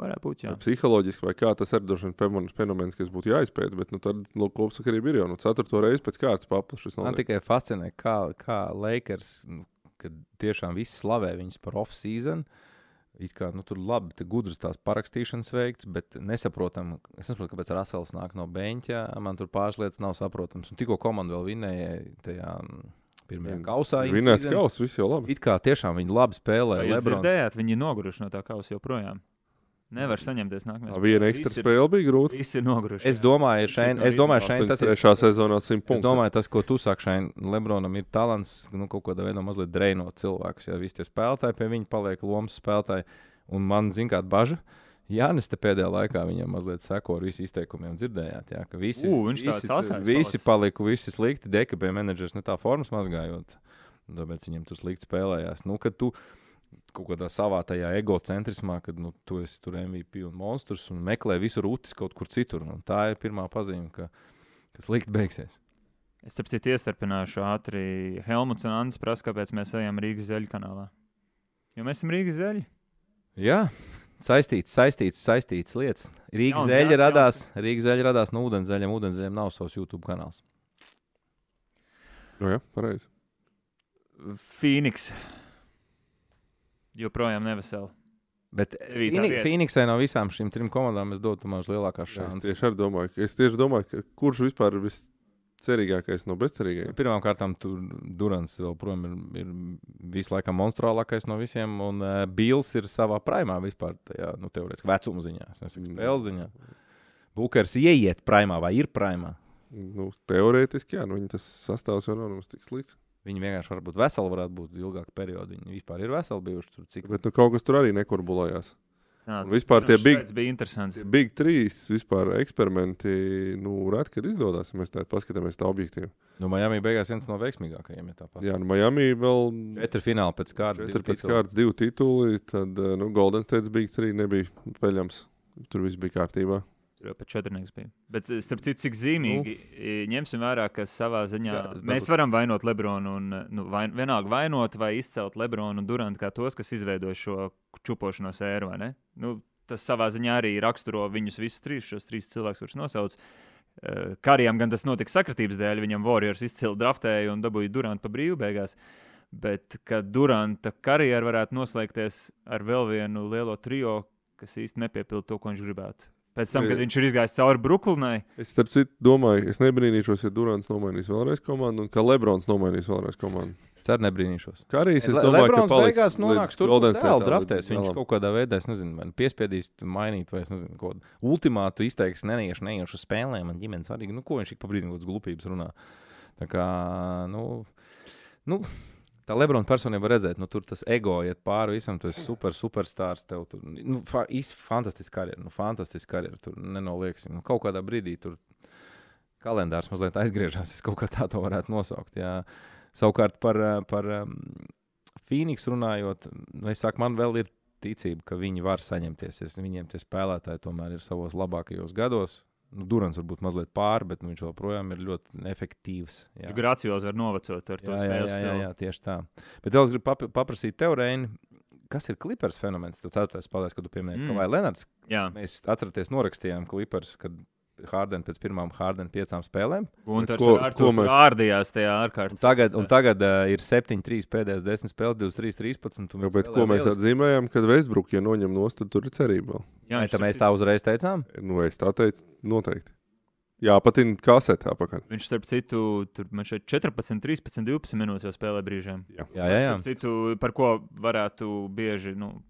Varētu būt, jā. Vai Psiholoģiski, vai kā tas ir vien fenomens- kas būtu jāizpēta. Bet nu, tad nu, kopsakarība ir jau nu, ceturto reizi pēc kārtas paplašināts. Man tikai fascinē, kā, kā Lakers, nu, kad tiešām viss slavē viņus par off-season. It kā nu, tur labi, te gudrs tās parakstīšanas veikts, bet nesaprotam, es nesaprotu, kāpēc Rasels nāk no beņķa. Man tur pāris lietas nav saprotams. Un tikko komanda vēl vinēja tajā mm, pirmajā kausā. in Vinēts kauss, viss jau labi. It kā tiešām viņi labi spēlē. Vai jūs dzirdējāt, viņi ir noguruši no tā kausa joprojām. Nevar saņemties nākamajā Tā viena ekstra spēle bija grūta. Visi ir noguruši. Es domāju, no es domāju, šeit tas ir. 83. sezonā 100 Es punktus. domāju, tas, ko tu saki, šeit Lebronam ir talants, nu, kaut kādā veidā mazliet drēnot cilvēkus. Ja visi tie spēlētāji pie viņa paliek lomas spēlētāji, un man zina, kāda bažas. Jānis te pēdējā laikā viņam mazliet seko ar visu izteikumiem. Dzirdējāt, jā, ka visi, Ū, viņš tāds visi, visi palika, visi slikti. DKB menedžers ne tā formas mazgājot. Tāpēc viņam tur slikti spēlējās. Nu, kad tu kaut kādā savā tajā egocentrismā, kad nu, tu esi tur MVP un monstrs un meklē visu rūtis kaut kur citur. Un tā ir pirmā pazīme, ka, ka slikti beigsies. Es tam citu iestarpināšu ātri. Helmuts un Anna prasa, kāpēc mēs ejam Rīgas zeļu kanālā. Jo mēs esam Rīgas zeļi. Jā, saistīts, saistīts, saistīts lietas. Rīgas Jauns zeļa gads, radās, Rīgas zeļa radās no ūdenzēļiem. Ūdenzēļiem nav savs YouTube kanāls. Nu, jā, pareizi. Phoenix. Joprojām neveseli. Bet vieta. Phoenixai no visām šīm trim komandām es dotu man lielākās Jā, Es tieši, domāju, ka- es tieši domāju, ka kurš vispār ir viscerīgākais no bezcerīgajiem. Pirmkārt, tur Durants joprojām ir, ir visu laiku monstruālākais no visiem, un uh, Bills ir savā primā vispār, tajā, nu, teorētiski vecuma ziņā, spēles ziņā. Bukers ieiet primā vai ir primā. Nu, teorētiski, jā, nu, viņa tas sastāvs jau nav nemaz tik slikts. Viņi vienkārši var būt veseli, varētu būt ilgāka perioda. Viņi vispār ir veseli bijuši tur. Cik... Bet nu, kaut kas tur arī nekurbulējās. Tā, Un vispār tie big- Tas bija interesants. Tie Big 3 vispār eksperimenti, nu, reti, kad izdodas, ja mēs tā paskatāmies tā objektīvi. Nu, Miami beigās viens no veiksmīgākajiem, ja. Jā, nu, Miami vēl Četri fināli pēc kārtas. četri pēc kārtas divi tituli, tad, eh, nu, Golden State Big 3 nebija peļams. Tur viss bija kārtībā. Tur jau pat četrnieks bija. Bet, eh, starp citu, cik zīmīgi nu. ņemsim vērā, ka savā ziņā Jā, mēs varam vainot Lebronu un eh, nu, vain, vienalga vainot vai izcelt Lebronu un Durantu kā tos, kas izveidoja šo čupošanos ēru. Nu, tas savā ziņā arī raksturo viņus visus trīs, šos trīs cilvēkus, kurus nosauc. Karijam gan tas notika sakritības dēļ, viņam Warriors izcili draftēja un dabūja Durantu pa brīvu beigās. Bet, kad Duranta karjera varētu noslēgties ar vēl vienu lielo trio, kas īsti nepiepilda to, ko viņš gribētu. Pēc tam, kad viņš ir izgājis cauri Brooklynai, Es starp citu domāju, es nebrīnīšos, ja Durants nomainīs vēlreiz komandu un ka Lebrons nomainīs vēlreiz komandu. Es arī nebrīnīšos. Kā arī es Le- domāju, Lebrons ka beigās nonāks tur, kur State'am, draftēs. Viņš kaut kādā veidā, es nezinu, vai nu piespiedīs mainīt, vai es nezinu, ko ultimātu izteiks, neiešu, neiešu uz spēlēm, man ģimenes svarīgi. Nu, ko viņš ik pa brīdim kaut kādas glupības runā. Tā kā, nu, nu tā Lebrona personība var redzēt, nu, tur tas ego iet pāri visam, tu esi super, superstarrs. Tev tur, nu, fa, īsti fantastiski karjeras, nu, fantastiski karjeras, tur nenolieksim. Nu, kaut kādā brīdī tur kalendārs mazliet aizgriežas, es kaut kā tā to varētu nosaukt. Jā. Savukārt par, par um, Phoenix runājot, nu, saku, man vēl ir ticība, ka viņi var saņemties. Es, viņiem tie spēlētāji tomēr ir savos labākajos gados. Nu, Durants varbūt mazliet pāri, bet nu, viņš joprojām ir ļoti efektīvs. Jā. Grācijos var novecot ar to Jā, jā, spēles jā, jā, stilu. jā, tieši tā. Bet vēl es gribu pap paprasīt tev, Reini, kas ir klipers fenomens? Tas ceturtais paldies, kad tu pieminēji, Mm. ka vai Lenards, Jā, mēs atceraties, norakstījām klipers, kad Hārdena pēc pirmām Hārdena piecām spēlēm. Gunters ko- ar ko mēs- ārdījās tajā Un ārkārtas. tagad, un tagad uh, ir 7-3 pēdējās 10 spēles, 23, 13. un Jā, bet ko mēs lieliski. atzīmējām, kad Vēsbruks, ja noņem nost, tad tur ir cerība. Jā, Vai tā mēs tā uzreiz teicām? Nu, es tā teicu, noteikti. Jā, patīk kasetē apakaļ. Viņš, starp citu, tur man šeit 14, 13, 12 minūtes jau spēlē brīžiem. Jā, jā, jā. Starp citu, par ko varētu bieži, nu,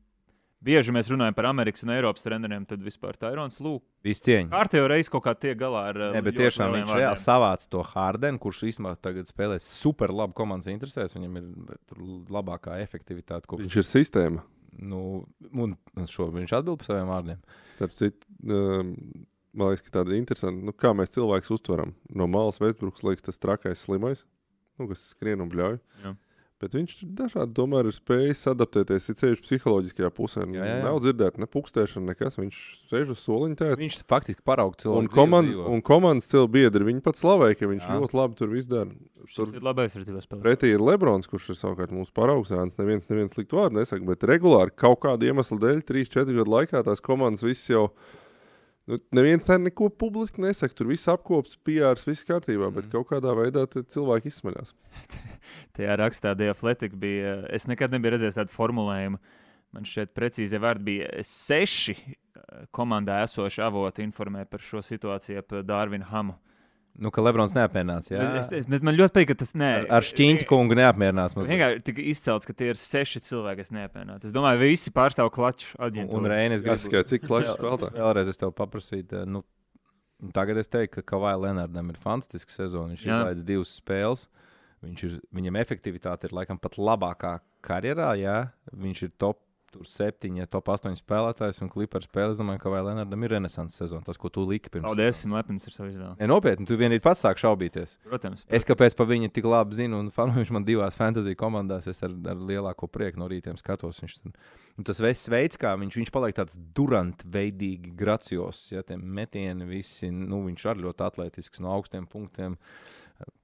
bieži mēs runājam par Amerikas un Eiropas treneriem, tad vispār Tairons Lūks. Viss cieņa. Kārtējo reizi kaut kā tiek galā ar. Ne, bet tiešām viņš reāli savāca to Hārdenu, kurš īstenībā tagad spēlē super labu komandas interesēs. Viņam ir tur labākā efektivitāte. Kopš, Viņš ir sistēma. nu, un šo viņš atbild par saviem vārdiem. Starp citu, um, man liekas, ka tāda ir interesanta. Nu, kā mēs cilvēkus uztveram? No malas Vestbruks liekas tas trakais, slimais, nu, kas skrien un bļauj. Jā. Bet viņš dažādi tomēr ir spējis adaptēties. Ir ceļš psiholoģiskajā pusē. Jā, jā. Nav dzirdēta ne pukstēšana, nekas. Viņš sēž uz soliņa. Viņš faktiski parauga cilvēku. Un komandas, dzīvo. un komandas cilvēki biedri viņi pat slavēja, ka viņš Jā. ļoti labi tur viss dara. Tur ir labi aizsardzības spēlē. pretī ir Lebrons, kurš ir savukārt mūsu paraugs. Jānis neviens, neviens sliktu vārdu nesaka, bet regulāri kaut kādu iemeslu dēļ, 3-4 gadu laikā tās komandas viss jau. Nu, neviens tā neko publiski nesaka. Tur viss apkops, PRs, viss kārtībā, bet Mhm. kaut kādā veidā cilvēki izsmeļās. Tajā rakstā The Athletic bija. Es nekad nebiju redzējis tādu formulējumu. Man šeit precīzi vārdi bija seši eh, komandā esoši avoti informē par šo situāciju ap Dārvinu Hamu. Nu, ka Lebrons neapmierinās. Jā, Es, es, bet man ļoti patīk, ka tas nē, ar, ar šķīņķi kungu neapmierinās. mazliet. Vienkārši tika izcelts, ka tie ir seši cilvēki, kas neapmierinās. Es domāju, visi pārstāv klaču Un, aģentūru. un Reinis Jāsaka, cik klašs Vēl- spēlētājs. Vēlreiz es tev paprasīju. Nu, tagad es teiktu, ka Kavai Lenardam ir fantastiska sezona. Viņš izlaidis divas spēles. Viņš ir, viņam efektivitāte ir laikam pat labākā karjerā. Jā. Viņš ir top 7, ja top 8 spēlētājs un klipars spēlē. Es domāju, ka Kavai Lenardam ir renesanses sezona. Tas, ko tu liki pirms. Paldies, esmu lepns ar savu izvēli. Ne, nopietni, tu vienīgi pats sāk šaubīties. Protams. Es kāpēc par viņu tik labi zinu, un fanu, viņš man divās fantasy komandās, es ar, ar lielāko prieku no rītiem skatos. Viņš, un tas viss veids, kā viņš, viņš paliek tāds durantveidīgi, gracios, ja tie metieni visi, nu, viņš ir ļoti atletisks no augstiem punktiem.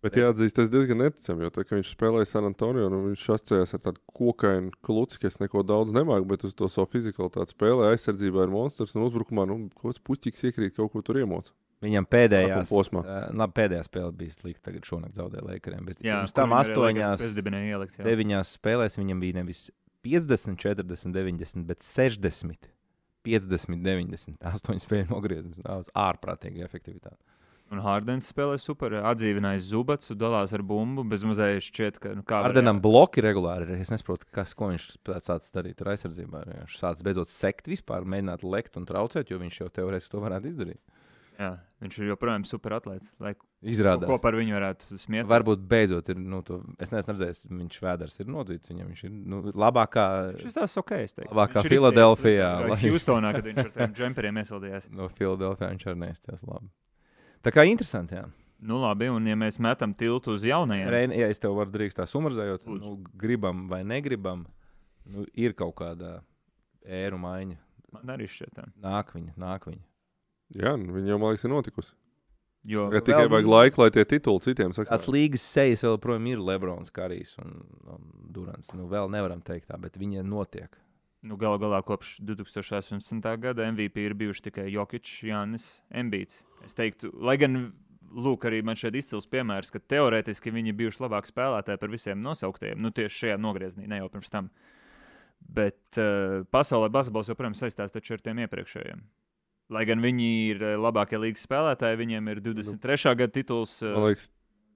Bet jāatzīst, tas diezgan neticami, jo tā, kad viņš spēlēja San Antonio, nu, viņš asociējās ar tādu kokainu kluci, kas neko daudz nemāca, bet uz to savu fizikalitāti spēlē aizsardzībā ir monstrs un uzbrukumā, nu, kaut kāds puķis iekrīt kaut ko tur iemācīt. Viņam pēdējā posmā. Labi, pēdējā spēle bija slikta. Tagad šonakt zaudēja Lakeriem. Bet Jā, pirms tam astoņās, ielikt. deviņās spēlēs viņam bija nevis 50, 40, 90, bet 60, 50, 90. Astoņas spēļu nogrieztas. Daudz ārprātīgi efektivitāte. Un Hārdens spēlē super. Atdzīvinājis Zubats, dalās ar bumbu. Bez mazliet šķiet, ka. Nu, Ardenam bloki regulāri ir. Es nesaprotu, kas, ko viņš sācis darīt ar aizsardzībā. Viņš sācis beidzot sekt vispār, mēģināt lekt un traucēt, jo viņš jau teorētiski to varētu izdarīt. Jā, viņš ir joprojām super atlētājs. Lai Izrādās. ko par viņu varētu smieties. Varbūt beidzot ir. Nu, to, es neesmu redzējis, viņš vēders ir nodzīts. Viņam viņš ir nu, labākā. Šis tās ok. es teiktu. Labākā Viņš ir Filadelfijā, izteicis, lai- Hjūstonā, kad viņš ar tiem džemperiem iesildījās. No Filadelfijas viņš arī neizties labi. Tā kā interesanti. Jā. Nu, labi, un ja mēs metam tiltu uz jaunajiem, Reini, ja es tev varu drīkst tā sumarizējot, Lūdzu. nu, gribam vai negribam, nu, ir kaut kāda ēru maiņa. man arī šķiet, tā. Nāk viņa, nāk viņa. Jā, nu, viņa jau, man liekas, ir notikusi. jo Tagad tikai vajag laiku, lai tie tituli citiem Tās sakā. līgas sejas vēl projām ir Lebrons, Karijs un, un Durants. Nu, vēl nevaram teikt tā, bet viņa notiek. Nu, galu galā kopš 2018. gada MVP ir bijuši tikai Jokic, Jānis, Embīts. Es teiktu, lai gan, lūk, arī man šeit izcils piemērs, ka teorētiski viņi ir bijuši labāki spēlētāji par visiem nosauktiem. Nu, tieši šajā nogriezienī, ne jau pirms tam. Bet uh, pasaulē basketbols joprojām saistās ar tiem iepriekšējiem. Lai gan viņi ir eh, labākie līgas spēlētāji, viņiem ir 23. gada tituls. eh, Man liekas,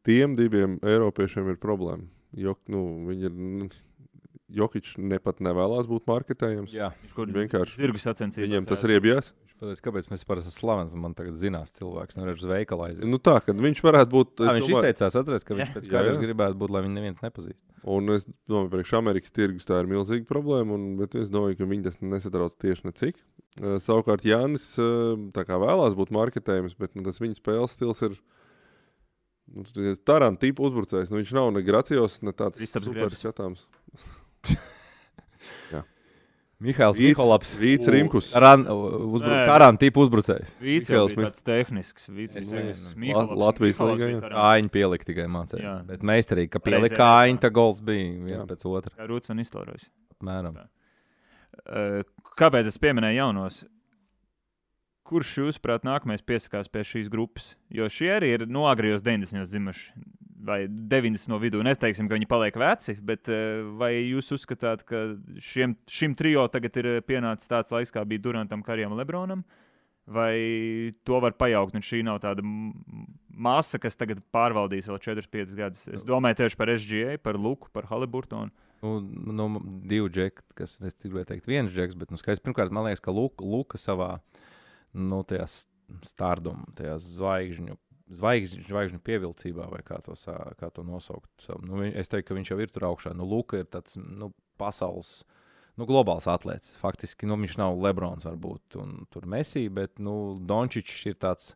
tiem diviem Eiropiešiem ir problēma. Jo, nu, viņi ir. Nu, Jokic ne pat nevēlas būt marketējams. Jā, Viņš kaut vienkārši zirgu sacensībās. Viņam tas jā. ir iebjās. viņš pateica, kāpēc mēs par esam slavens un man tagad zinās cilvēks, nevarēšu uz veikalu aiziet. Nu, tā, kad viņš varētu būt. Tā, es viņš domāju- izteicās, atceries, ka viņš Jā. pēc Jā, karjeras jā. gribētu būt, lai viņu neviens nepazīst. Un es domāju, ka priekš Amerikas tirgus tā ir milzīga problēma, un, bet es domāju, ka viņi tas nesatrauc tieši necik. Uh, savukārt Jānis uh, tā kā vēlās būt marketējums, bet nu, tas viņa spēles stils ir. Nu, Tarantā tipa uzbrucējs. Nu, viņš nav ne gracijos, ne tāds super skatāms. Mihāls Vīts- Mikolaps. Vīts Rimkus. Nē. Tarantā tipa uzbrucējs. Vīts Mikls tāds tehnisks. Vīts Latvijas. Tarantā. Kājiņa pielika tikai mācīja. Jā. Bet meistarīgi, ka pielika kājiņa, tā gols bija viens Jā. pēc otra. Kā Rūts un iztaurojas. Mēram. Uh, kāpēc es pieminēju jaunos? Kurš, jūsuprāt, nākamais piesakās pie šīs grupas? Jo šie arī ir no agrījos 90. dzimuši, vai 90 no vidū. Neteiksim, ka viņi paliek veci, bet uh, vai jūs uzskatāt, ka šiem, šim trijo tagad ir pienācis tāds laiks, kā bija Durantam, Karijam un Lebronam? Vai to var pajaukt? Un šī nav tāda m- masa, kas tagad pārvaldīs vēl 4-5 gadus. Es domāju tieši par SGA, par Luku, par Haliburtonu. Nu, nu, divi džeki, kas es gribēju teikt, viens džeks, bet nu, skaidrs, pirmkārt, man liekas, ka Luka, Luka savā nu, stārdumā, tajā zvaigžņu. Zvaigžņu, zvaigžņu pievilcībā, vai kā to, sā- kā to nosaukt. Nu, es teiktu, ka viņš jau ir tur augšā. Nu, Luka ir tāds nu, pasaules, nu, globāls atlētājs. Faktiski nu, viņš nav Lebrons, varbūt, un tur Messi, bet nu, Dončičs ir tāds,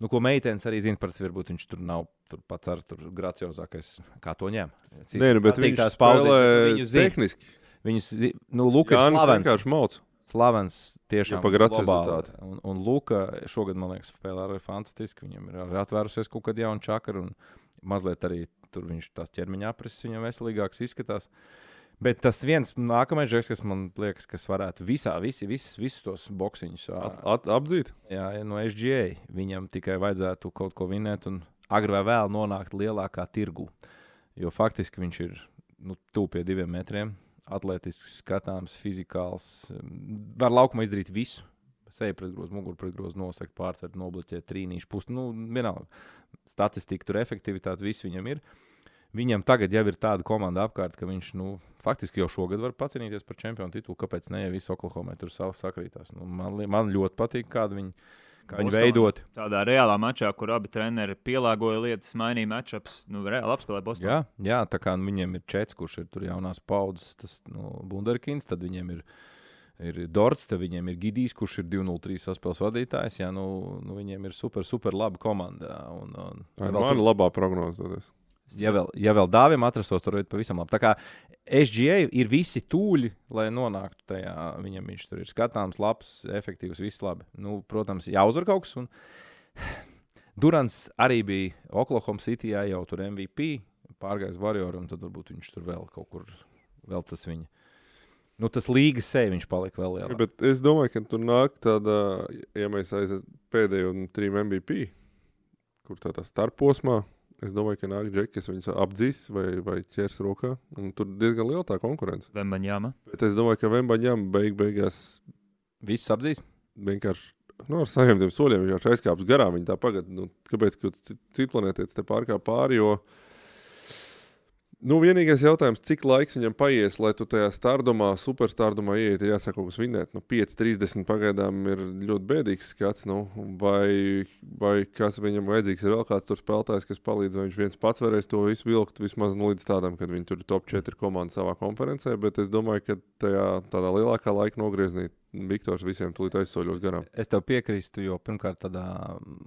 nu, ko meitenes arī zina par sevi. Varbūt viņš tur nav tur pats ar tur graciozākais, kā to ņem. Citi Nē, nu, bet viņš tās viņu zina. tehniski. Viņus, nu, Luka ir slavens. vienkārši mauc. Slavens tiešām Ja pa grāts globāli. rezultātu. Un, un Luka šogad, man liekas, spēlē arī fantastiski. Viņam ir arī atvērusies kaut kāda jauna čakra, un mazliet arī tur viņš tās ķermeņa aprises viņam veselīgāks izskatās. Bet tas viens nākamais žeks, kas man liekas, kas varētu visā, visi, visi, visus tos boxiņus At, at, apdzīt. jā, no SGA, viņam tikai vajadzētu kaut ko vinēt un agri vai vēl nonākt lielākā tirgu. Jo faktiski viņš ir nu, tuvu pie diviem metriem. Atletisks, skatāms, fizikāls. mm, Var laukumā izdarīt visu. Seja pretgrozā, muguru pretgrozā, nosegt, pārtvert, nobloķēt, trīnīšu pusi. Nu, vienalga. Statistika, tur efektivitāte, viss viņam ir. Viņam tagad jau ir tāda komanda apkārt, ka viņš nu, faktiski jau šogad var pacīnīties par čempionu titulu. Kāpēc ne? Ja viss Oklahoma tur savs sakrītās. Nu, man, man ļoti patīk, kāda viņi, kā viņi veidoti. Tādā reālā mačā, kur abi treneri pielāgoja lietas, mainīja matčups, nu, reāli apspēlēja Bostonā. Jā, jā, tā kā nu, viņiem ir čets, kurš ir tur jaunās paudzes, tas nu, Bunderkins, tad viņiem ir, ir Dorts, tad viņiem ir Gidijs, kurš ir 2-0-3 saspēles vadītājs. Jā, nu, nu, viņiem ir super, super laba komanda. Un, un, Tā ir vēl mana labā prognoze. Ja, vēl, ja vēl dāvim atrastos, tur ir pavisam labi. Tā kā SGA ir visi tūļi, lai nonāktu tajā. Viņam viņš tur ir skatāms, labs, efektīvs, viss labi. Nu, protams, jāuzvar kaut kas. Un... Durants arī bija Oklahoma City jau tur MVP, pārgājis Warrior, un tad varbūt viņš tur vēl kaut kur, vēl tas viņa. Nu, tas līgas seja viņš palika vēl lielāks. Bet es domāju, ka tur nāk tāda, ja mēs aiziet pēdējo trim MVP, kur tādā starposmā, es domāju, ka nāk džeki, kas viņus apdzīs vai, vai ķers rokā. un Tur diezgan liela tā konkurence. Vembaņāma. Bet es domāju, ka Vembaņam beig beigās Viss apdzīs. vienkārši. Nu, ar saviem tiem soļiem viņš aizkāps garām. Viņa tā pagaidā, nu, kāpēc citu planētietis te pārkāpj pāri. Jo, nu, vienīgais jautājums, cik laiks viņam paies, lai tu tajā stardumā, superstardumā ieiet, ir jāsaka, kas vinēt. Nu, 5, 30 pagaidām ir ļoti bēdīgs skats. Nu, vai, vai kas viņam vajadzīgs, ir vēl kāds tur spēlētājs, kas palīdz, vai viņš viens pats varēs to visu vilkt vismaz nu, līdz tādam, kad viņi tur ir top 4 komanda savā konferencē. Bet es domāju, ka tajā tādā lielākā laika nogriezienī Viktors visiem tulīt aizsoļos garām. Es tev piekrītu, jo pirmkārt tādā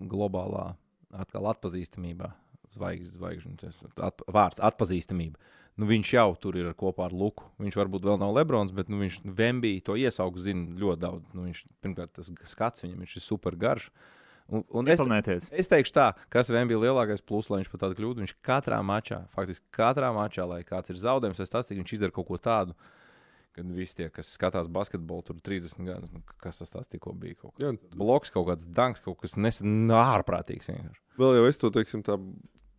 globālā atkal atpazīstamībā, zvaigznes, zvaigžņu, tas at, vārds atpazīstamība. Nu, viņš jau tur ir kopā ar Luku. Viņš varbūt vēl nav Lebrons, bet nu, viņš Vembija to iesaugu zina ļoti daudz. Nu, viņš, pirmkārt, tas skats viņam viņš ir super garš. Un, un es, es teikšu tā, kas vienam bija lielākais plus, lai viņš pat tādu kļūdu. Viņš katrā mačā, faktiski katrā mačā, lai kāds ir zaudējums, es tas tik viņš izdara kaut ko tādu. Kad visi tie, kas skatās basketbolu, tur 30 gadus, nu, kas tas tikko bija. Kaut Jā, kas bloks, kaut kāds danks, kaut kas nesen ārprātīgs. Vienkārši. Vēl jau es to teiksim, tā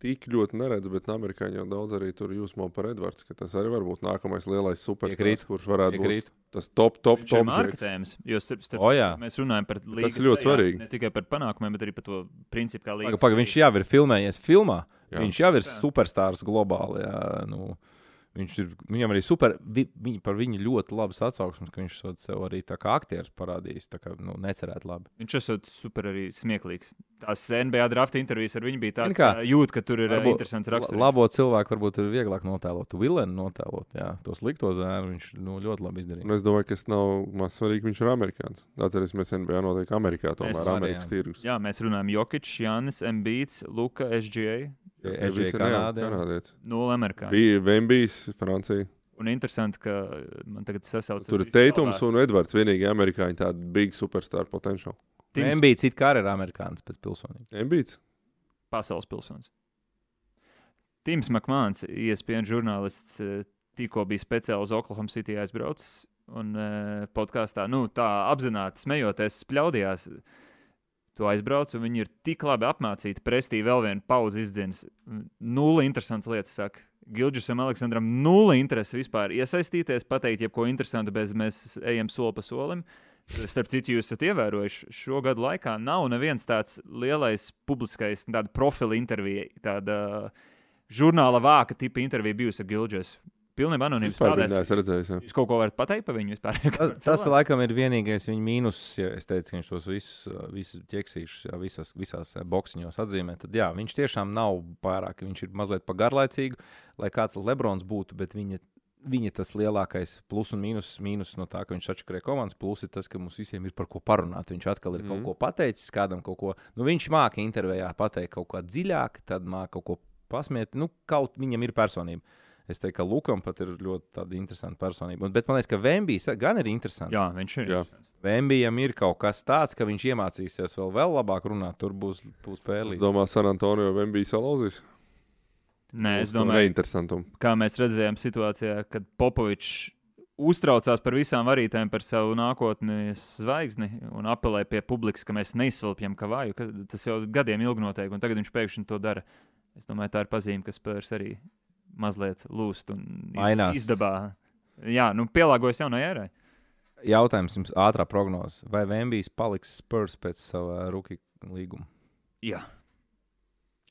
tik ļoti neredzu, bet amerikāņi jau daudz arī tur jūsmo par Edvards, ka tas arī var būt nākamais lielais superstars, kurš varētu Piekrītu. būt tas top, top, Viņš top. marketējums. Jo starp, starp, O, jā. mēs runājam par līnijas ļoti svarīgi. Ne tikai par panākumiem, bet arī par to principu, kā līnija. Paga, paga, viņš jau ir filmējies filmā. Jā. Viņš jau ir superstars globāli. Jā, nu, viņš ir, viņam arī super, vi, viņi, par viņu ļoti labas atsauksmes, ka viņš sev arī tā kā aktieris parādījis. Tā kā nu, necerēt labi. Viņš esot super arī smieklīgs. Tās NBA drafta intervijas ar viņu bija tādas, kā, ka jūt, ka tur ir varbūt interesants raksturs. Labo cilvēku varbūt ir vieglāk notēlot. Tu vilēni notēlot, jā, to slikto zēnu viņš nu, ļoti labi izdarīja. Un es domāju, ka tas nav maz svarīgi. Viņš ir amerikānis. Atcerēsimies, NBA notiek Amerikā. Tomēr Amerikas tirgus. Jā, mēs runājam Jokic, Janis, Mbīts, Luka, SGA, Ir Kanādē. nulle amerikāņu. Bija Vembijs, Francija. Un interesanti, ka man tagad sasaucas. Tur ir Teitums un Edvards. Vienīgi amerikāņi tādi big superstar potenciāli. Tims MBC it kā ir amerikānis pēc pilsonības. Embīts. pasaules pilsonis. Tims Makmāns, ESPN žurnālists, eh, tikko bija speciāli uz Oklahoma City aizbraucis. Un uh, podkāstā, nu, tā apzināti smejoties, spļaudījās. Tu aizbrauc, un viņi ir tik labi apmācīti. Prestī vēl vienu pauzi izdzins. Nulle interesants lietas, saka. Gilģisam, Aleksandram, nulle interesi vispār iesaistīties, pateikt, jebko interesantu, bez mēs ejam soli pa solim. Starp citu, jūs esat ievērojuši, šo gadu laikā nav neviens tāds lielais publiskais profila intervija, tāda žurnāla vāka tipa intervija bijusi ar Gilģis. Pilnībā anonīms neesmu redzējis. jā. Jūs kaut ko varat pateikt par viņu vispār? Tas, tas laikam ir vienīgais viņa mīnus, ja es teicu, ka viņš tos visus, visus ķeksīšus jā, visās, visās eh, boxiņos atzīmē. Tad jā, viņš tiešām nav pārāk, viņš ir mazliet pagarlaicīgs, lai kāds Lebrons būtu, bet viņa, viņa tas lielākais plus un mīnus, mīnus no tā, ka viņš atšķirē komandas, plus ir tas, ka mums visiem ir par ko parunāt. Viņš atkal ir mm. kaut Mhm. ko pateicis, kādam kaut ko, nu viņš māca intervijā pateikt kaut ko dziļāk, tad māca kaut ko pasmiet, nu kaut viņam ir personība. Es teiktu, ka Lukam pat ir ļoti tāda interesanta personība. Bet man liekas, ka Vembijs gan ir interesants. Jā, viņš ir. Jā. Vembijam ir kaut kas tāds, ka viņš iemācīsies vēl, vēl labāk runāt. Tur būs, būs spēlīgs. Domā, San Antonio bija salauzījis? Nē, es domāju, Neinteresantumu. kā mēs redzējām situācijā, kad Popovičs uztraucās par visām varītēm par savu nākotnes zvaigzni un apelēja pie publikas, ka mēs neizsvilpjam kavāju. Ka tas jau gadiem ilgi notiek, un tagad viņš pēkšņi to dara. Es domāju, tā ir pazīme, ka spērs arī mazliet lūst un Mainās. izdabā. Jā, nu pielāgojas jaunai ērai. Jautājums jums ātrā prognoze. Vai Vembijs paliks spurs pēc sava rookie līguma? Jā.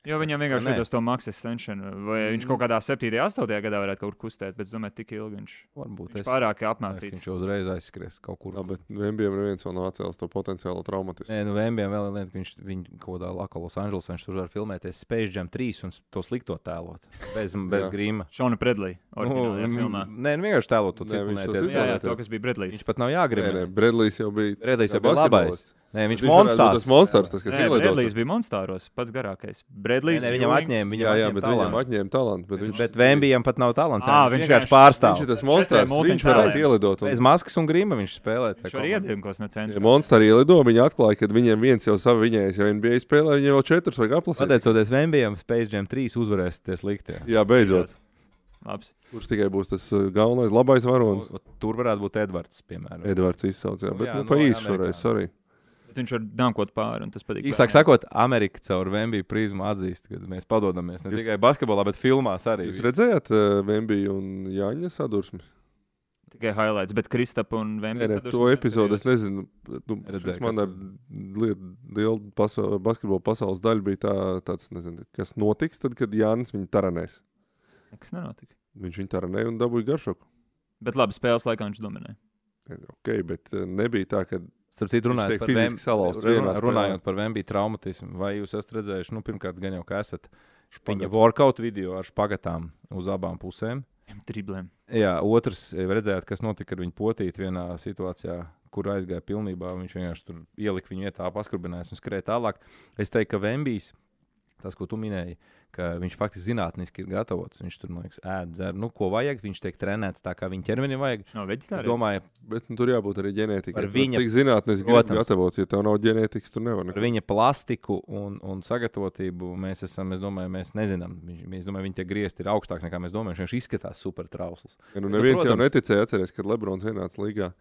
Jo viņam vienkārši ir tas Max extension, vai viņš Mm. kaut kādā 7, 8 gadā varētu kaut kur kustēt, bet es domāju, tik ilgi viņš, Varbūt viņš es- pārāk es- apmācīts. Viņš jau uzreiz aizskries kaut kur. Jā, bet Vembijam neviens vēl nav atcēlis to potenciālo traumatismu. Nē, nu Vembijam vēl ir lieta, ka viņš, viņš kaut kādā Laka Los Angeles, viņš tur var filmēties Space Jam 3 un to slikto tēlot. Bez, bez grīma. Šona Predlī, Nu, filmā. Nē, nu vienkārši tēlot to viņš ciklonē. Jā, jā, to, kas bija Bredlīs. Viņš pat nav jāgrib. nē, Bredlijs jau bija. Redlīs jau bija labais. Nē, viņš Viņš monstrs. Tas monstrs, tas, kas Nē, Bredlīs ielidots. bija Monstāros, pats garākais. Nē, Bredlīs nē, viņam atņēma. Viņam Jā, jā, atņēma bet viņam talantu. atņēma talantu. Bet, viņš, Bet Vembijam pat nav talants. Jā, viņš vienkārši pārstāv. viņš ir tas monstrs. Viņš varētu ielidot. un- Bez maskas un grīma viņš spēlē. tā Viņš arī Ja centra. monstri ielido, viņi atklāja, ka viņiem viens jau savu viņais, jau NBA spēlē, viņiem vēl četrus vajag aplasīt. Pateicoties Vembijam, Space Jam 3 uzvarēsies sliktie. Jā, beidzot. Labs. Kurš tikai būs tas uh, galvenais, labais varonis? Tur varētu būt Edvards, piemēram. Edvards izsauc, jā, Nu, bet nu, pa īsu šoreiz, sorry. Bet viņš var dankot pāri, un tas patīk. Īsāk sakot, Amerika caur Vembiju prizmu atzīst, ka mēs padodamies ne Jūs- tikai basketbolā, bet filmās arī. Jūs redzējāt uh, Vembiju un Jāņa sadursmi? Tikai highlights, bet Kristapa un nē, to epizodu es nezinu. Nu, Redzēju, man ar lielu pasa basketbola pasaules daļu bija tā, tāds, nezinu, kas notiks tad, kad Jānis viņu taranēs. Kas nenotika? Viņš viņu taranēja un dabūja garšoku. Bet labi, spēles laikā viņš dominē. Ok, bet uh, nebija tā, ka Starp citu, runājot par, Vem- runā- runājot par Vembiju traumatismu, vai jūs esat redzējuši, nu, pirmkārt, gan jau, ka esat viņa workout video ar špagatām uz abām pusēm. Triblēm. Jā, otrs, redzējāt, kas notika ar viņu potīti vienā situācijā, kur aizgāja pilnībā. Viņš vienkārši tur ielika viņu vietā, paskarbinājās un skrēja tālāk. Es teiktu, ka Vembijs, tas, ko tu minēji, ka viņš faktiski zinātniski ir gatavots. Viņš tur, liekas, ēd, dzer, nu, ko vajag. Viņš tiek trenēts tā, kā viņa ķermenim vajag. Nav Es domāju, Bet nu, tur jābūt arī ģenētikai. Tur viņa- Cik zinātnē Protams. grib gatavot, ja tev nav ģenētikas, tur nevar. neko. viņa plastiku un, un sagatavotību mēs esam, es domāju, mēs nezinām. Viņš, mēs domājam, viņa tie griezti ir augstāk nekā mēs domājam. Viņš izskatās super trausls. Ja, nu, neviens jau protams. neticēja, atcerieties, kad Lebrons ienāca līgā.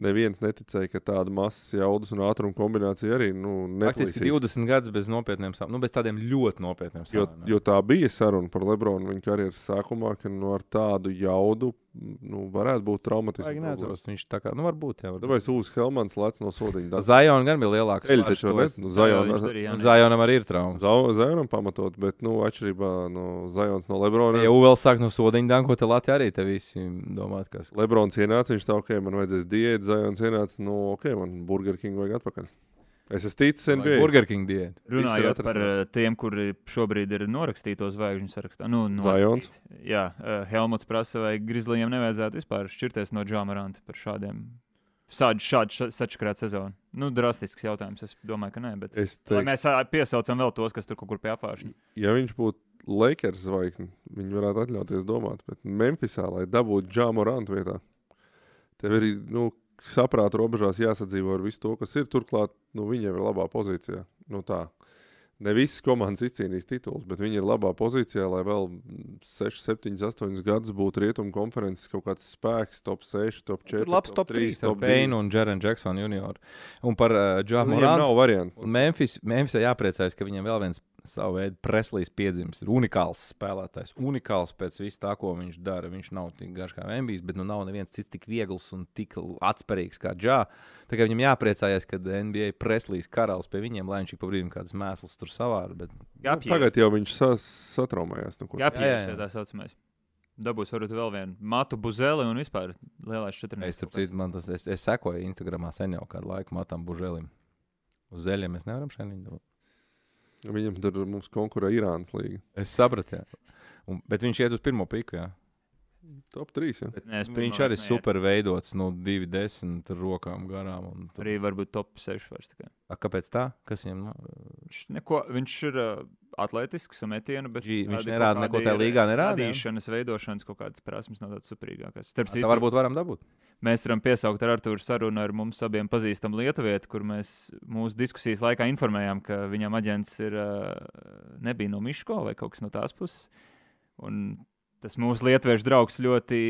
Neviens neticēja, ka tāda masas jaudas un ātruma kombinācija arī nu, Faktiski neplīsīs. 20 gadus bez nopietniem sāpēm, nu, bez tādiem ļoti nopietniem Jo, sāpēm. jo tā bija saruna par Lebronu viņa karjeras sākumā, ka nu, ar tādu jaudu nu, varētu būt traumatisks. Neatceros, viņš tā kā, nu, varbūt jau. Vai Sūs Helmans lec no sodiņa? Tā Zajon gan bija lielāks. ceļš taču var? Nu, Jā, Zajon, viņš darīja, jā, Un nē. Zajonam arī ir traumas. Zajonam pamatot, bet, nu, atšķirībā no Zajons no Lebrona. Ja vēl sāk no sodiņa danko, tad Latvija arī te visi domāt, kas. Lebrons ienāca, viņš tā, ok, man vajadzēs diētu, Zajons ienāca, nu, ok, man Burger King vajag atpakaļ. Es esmu ticis NBA. Burger King diēta. Runājot par uh, tiem, kuri šobrīd ir norakstīti zvaigžņu sarakstā. Nu, Zajons. Jā, uh, Helmuts prasa, vai Grizzlijiem nevajadzētu vispār šķirties no Džamaranta par šādiem. Šādu, šādu sačakrāt sezonu. Nu, drastisks jautājums. Es domāju, ka nē. Bet, teiktu, mēs ā, piesaucam vēl tos, kas tur kaut kur pie apgājuma. ja viņš būtu Lakers zvaigzne, viņi varētu atļauties domāt, bet Memphisā, lai dabūtu Džamorantu vietā, tev ir, nu, saprāta robežās jāsadzīvo ar visu to, kas ir. Turklāt, nu, viņiem ir labā pozīcijā. Nu, tā. Ne visas komandas izcīnīs titulus, bet viņi ir labā pozīcijā, lai vēl 6, 7, 8 gadus būtu rietumu konferences kaut kāds spēks, top 6, top 4. Tur labs top 3 ar top Payne un Jaren Jacksonu junior. Un par uh, Džamu Viņiem nav variantu. Memphis, Memphisai jāpriecājas, ka viņam vēl viens savu veidu preslīs piedzimis. Ir unikāls spēlētājs. Unikāls pēc vis tā, ko viņš dara. Viņš nav tik garš kā Memphis, bet nu nav neviens cits tik viegls un tik atspērīgs kā Džā. Tā kā viņam jāpriecājas, ka NBA preslīs karalis pie viņiem, lai viņš ik pa brīdim kādas mēslas tur savāra. Bet... Nu, tagad jau viņš sa satraumējās. Nu, ko- Jā, ja tā saucamais. dabūs varbūt vēl vienu matu buzeli un vispār lielais Es, četrnieks. starp citu, man tas, es, es sekoju Instagramā sen jau kādu laiku Matam Bužēlim. Uz zeļiem mēs nevaram šeit viņu dabūt. Viņam tur mums konkurē Irānas līga. Es sapratu, jā. Un, bet viņš iet uz pirmo piku, jā. Top 3. Ja. Bet Nē, es viņš pirmo arī es neiet. super veidots, nu, divi desmit ar rokām garām. un tur- Arī varbūt top 6 vairs tikai. A, kāpēc tā? Kas viņam? nu, Viņš, neko, viņš ir uh, atletisks un metienu, bet Žī- viņš nerāda neko tajā ir līgā nerāda, jā? Radīšanas, veidošanas kaut kādas prasmes nav tāds superīgākās. Starp Tā citu, varbūt varam dabūt. Mēs varam piesaukt ar Artūru sarunu ar mums abiem pazīstamu lietuvieti, kur mēs mūsu diskusijas laikā informējām, ka viņam aģents ir, uh, nebija no Miško vai kaut kas no tās puses. Un tas mūsu lietuviešu draugs ļoti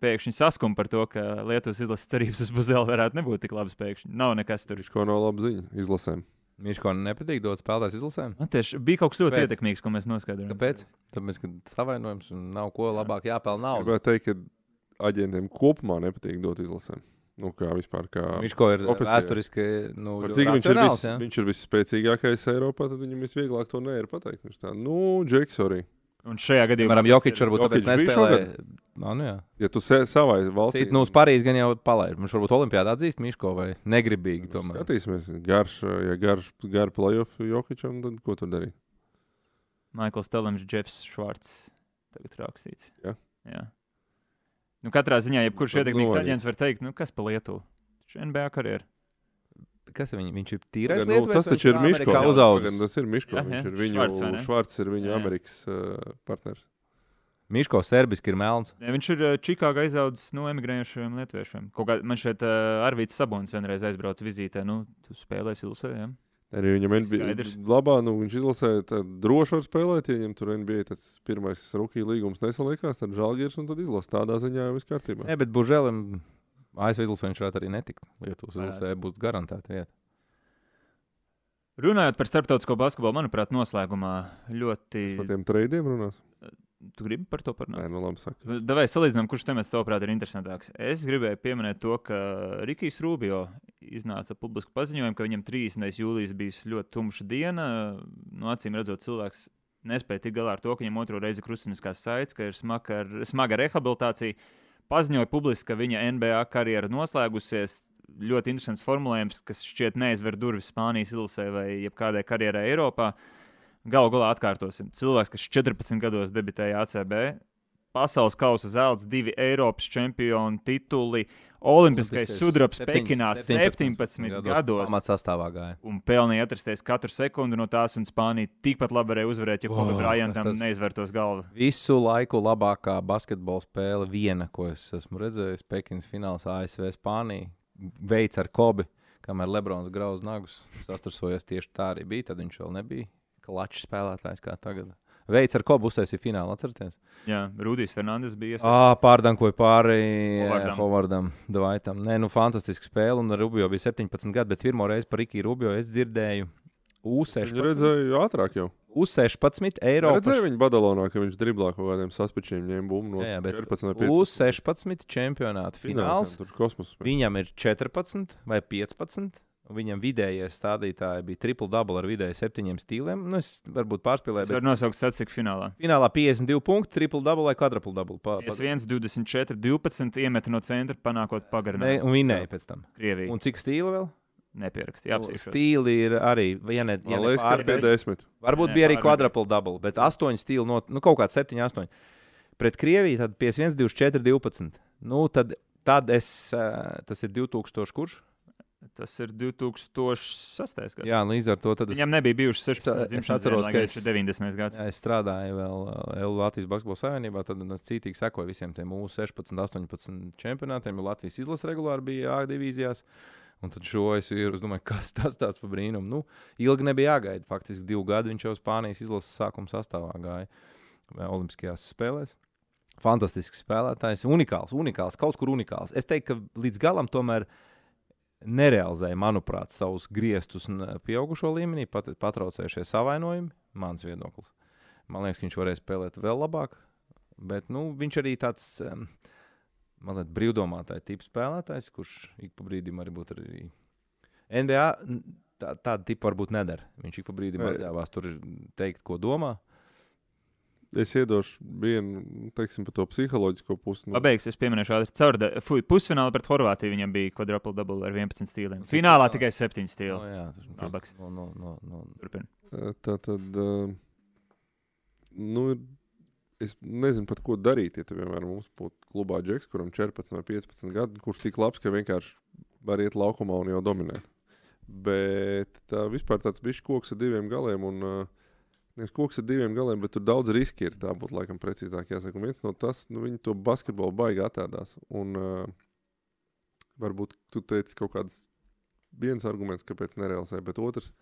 pēkšņi saskuma par to, ka Lietuvas izlases cerības uz Buzeli varētu nebūt tik labas pēkšņi. Nav nekas tur. Viņš ko nav laba ziņa izlasēm. Viņš kaut kā nepatīk dot spēlētājs izlasēm. Man tieši bija kaut kas ļoti Kāpēc? ietekmīgs, ko mēs noskaidrojām. Kāpēc? Tāpēc, ka savainojums un nav ko labāk jāpelnā. Gribētu teikt, ka aģentiem kopumā nepatīk dot izlasēm. Nu, kā vispār. Kā... Viņš kā ir Officiāli. vēsturiski. Nu, cik viņš ir, vis, jā. viņš ir visspēcīgākais Eiropā, tad viņam visvieglāk to nevar pateikt. Viņš tā, nu, Džeks, arī. Un šajā gadījumā Piemēram, Jokic varbūt Jokic tāpēc bija nespēlēja. Nu, nu, jā. Ja tu se, savai valstī Citi, nu, uz Parīzi gan jau palaiž. Viņš varbūt Olimpijādā atzīst Miško vai negribīgi. Nu, Tomēr. Skatīsimies, garš, ja garš, garš playoff Jokičam, tad ko tur darīt? Maikls Telams, Jeffs Švarts. Tagad rakstīts. Ja? Jā. Nu, katrā ziņā, jebkurš ietekmīgs aģents var teikt, nu, kas pa Lietuvu. Viņš ir NBA karjeras. Kas viņ, viņš ir tīrais? Nu, tas taču ir Miško. Uzaugs. Tas ir Miško. Jā, Viņš jā. ir viņu, Švarts? Švarts ir viņu Jā. Amerikas uh, partners. Miško serbiski ir melns. Ja, viņš ir uh, Čikāgā izaudzis no emigrējušiem lietuviešiem. Kaut kā man šeit uh, Arvīts Sabons vienreiz aizbrauca vizītē. Nu, tu spēlēsi Ilsē, ja? Arī viņam Skaidrs. labā, nu, viņš izlasīja, tad droši var spēlēt, ja viņam tur NBA tas pirmais rookie līgums nesalikās, tad žēlgirs un tad izlasīt. Tādā ziņā jau viss kārtībā. Nē, bet Bužēlim ASV izlasē viņš varētu arī netikt. Lietuvas izlasē būs garantēta vieta. Runājot par starptautisko basketbolu, manuprāt, noslēgumā ļoti. Par tiem treidiem runās. Tu gribi par to parunāt? Nē, nu labi saka. Vai salīdzinām, kurš temats tavuprāt ir interesantāks? Es gribēju pieminēt to, ka Rikijs Rubio iznāca publiski paziņojumu, ka viņam 30. jūlijas bija ļoti tumša diena. No acīm redzot, cilvēks nespēja tikt galā ar to, ka viņam otro reizi krustveida saites, ka ir smaga, smaga rehabilitācija. Paziņoja publiski, ka viņa NBA karjera noslēgusies. Ļoti interesants formulējums, kas šķiet neizver durvis Spānijas izlasē vai jebkādai karjerai Eiropā. Galu galā atkārtosim. Cilvēks, kas 14 gados debitēja ACB, pasaules kausa zelts, divi Eiropas čempionu tituli, Olimpiskais sudrabs Pekinā 17 gados. Pamatsastāvā gāja. Un pelnīja atrasties katru sekundi no tās, un Spānija tikpat labi varēja uzvarēt, ja Oh, Kobe kas Bryantam tas- neizvērtos galva. Visu laiku labākā basketbola spēle, viena, ko es esmu redzējis, Pekinas fināls ASV Spānija. Veids ar Kobi, kamēr Lebrons grauz nagus, sastrasojās tieši tā arī bija. Tad viņš vēl nebija klačs spēlētājs kā tagad. Veids ar Kobu uztaisīja finālu, atcerieties? Jā, Rudijs Fernandes bija Ah, pārdankoja pāri Hovardam. Dvaitam. Nē, nu, fantastiska spēle, un Rubio bija 17 gadi, bet pirmo reizi par Rikiju Rubio es dzirdēju Viņu U16. redzēju ātrāk jau. U16 eiro. Redzēju viņu Badalonā, ka viņš driblā kaut kādiem saspičiem ņēma bumbu no Jā, jā, bet 14 vai 15. U16 čempionāta fināls. jā, Tur kosmos. Viņam ir 14 vai 15. Viņam vidējais stādītāji bija triple double ar vidēji septiņiem stīliem. Nu, es varbūt pārspīlēju, Es bet varu nosaukt statistiku finālā. finālā 52 punkti, triple double vai quadruple double. Pa, pa, 1, 24, 12 iemeta no centra, panākot ne, pagarinājumu. un vinēja pēc tam. Krievija Un cik stīli vēl? nepierakstīja. Apsīšos. Stīli ir arī. Ja ne, ja ne pār pie desmit. Varbūt bija arī pār quadruple double, bet 8 stīli no nu, kaut kāda 7, 8. Pret Krieviju tad 51, 24, 12. Nu, tad, tad es, eh, tas ir 2000 kurš? Tas ir 2006. gads. Jā, līdz ar to es Viņam nebija bijušas 16 Es atceros, dienas, ka viņš ir 90. gads. Es strādāju vēl uh, Latvijas Basketbola Savienībā, tad es cītīgi sekoju visiem tiem mūsu 16, 18 čempionātiem, jo Latvijas izlase regulāri bija A divīzijās. Un tad šo es ir, es domāju, kas tas tāds par brīnumu. Nu, ilgi nebija jāgaida. Faktiski divu gadu viņš jau Spānijas izlases sākuma sastāvā gāja Olimpiskajās spēlēs. Fantastisks spēlētājs, unikāls, unikāls, kaut kur unikāls. Es teiktu, ka līdz galam tomēr nerealizēja, manuprāt, savus griestus un pieaugušo līmenī, pat, patraucējušie savainojumi. Mans viedoklis. Man liekas, ka viņš varēja spēlēt vēl labāk, bet nu, viņš arī tāds um, liekas, brīvdomātāja tips spēlētājs, kurš ik pa brīdim arī būtu arī NBA. Tā, tāda tipa varbūt nedara. Viņš ik pa brīdim atļāvās tur teikt, ko domā. Es iedošu vienu, teiksim, par to psiholoģisko pusi. Nu, Pabeigs, es pieminēšu ātri caur. Fui, pusfinālā pret Horvātiju viņam bija quadruple double ar 11 stīliem. Finālā tikai 7 No, stīli. jā, tas ir Nabaks. no, no, no, no. Turpin. tā tad, nu, es nezinu pat, ko darīt. Ja, te, piemēram, mums būtu klubā džeks, kuram 14 vai 15 gadi, kurš tik labs, ka vienkārši var iet laukumā un jau dominēt. Bet tā vispār tāds bišķi koks ar diviem galiem. Un, uh, Nevis koks ar diviem galiem, bet tur daudz riski ir. Tā būtu laikam precīzāk jāsaka. Un viens no tas, nu, viņi to basketbolu baigi attēlās. Un uh, varbūt tu teici kaut kāds viens arguments, kāpēc nerealizēja, bet otrs.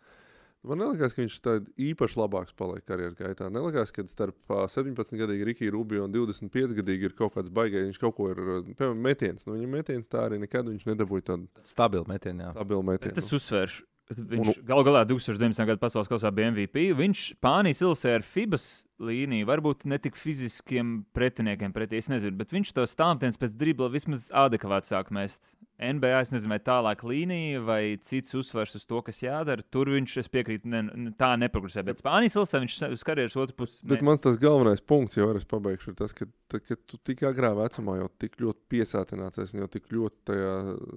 Man liekas, ka viņš tāds īpaši labāks paliek karjeras gaitā. Nelikās, ka starp ā, 17-gadīgu Rikiju Rubiju un 25-gadīgu ir kaut kāds baigais. Viņš kaut ko ir, piemēram, metiens. Nu, viņa metiens tā arī nekad viņš nedabūja tādu Stabili metieni. jā. stabilu Bet metienu. es uzsvēršu. Viņš gal galā 2019. gada pasaules kausā bija MVP. Viņš Pānijas ilusē ar FIBAS līniju, varbūt ne tik fiziskiem pretiniekiem pretī, es nezinu, bet viņš to stāvtienes pēc dribla vismaz adekvāti sāk mest. NBA, es nezinu, vai tālāk līnija vai cits uzsvers uz to, kas jādara. Tur viņš, es piekrītu, ne, tā neprogresē. Bet Spānijas ilusē viņš uz karjeras otru pusi. Bet mans tas galvenais punkts, jau es pabeigšu, ir tas, ka, ta, ka tu tik agrā vecumā jau tik ļoti un jau tik ļoti tajā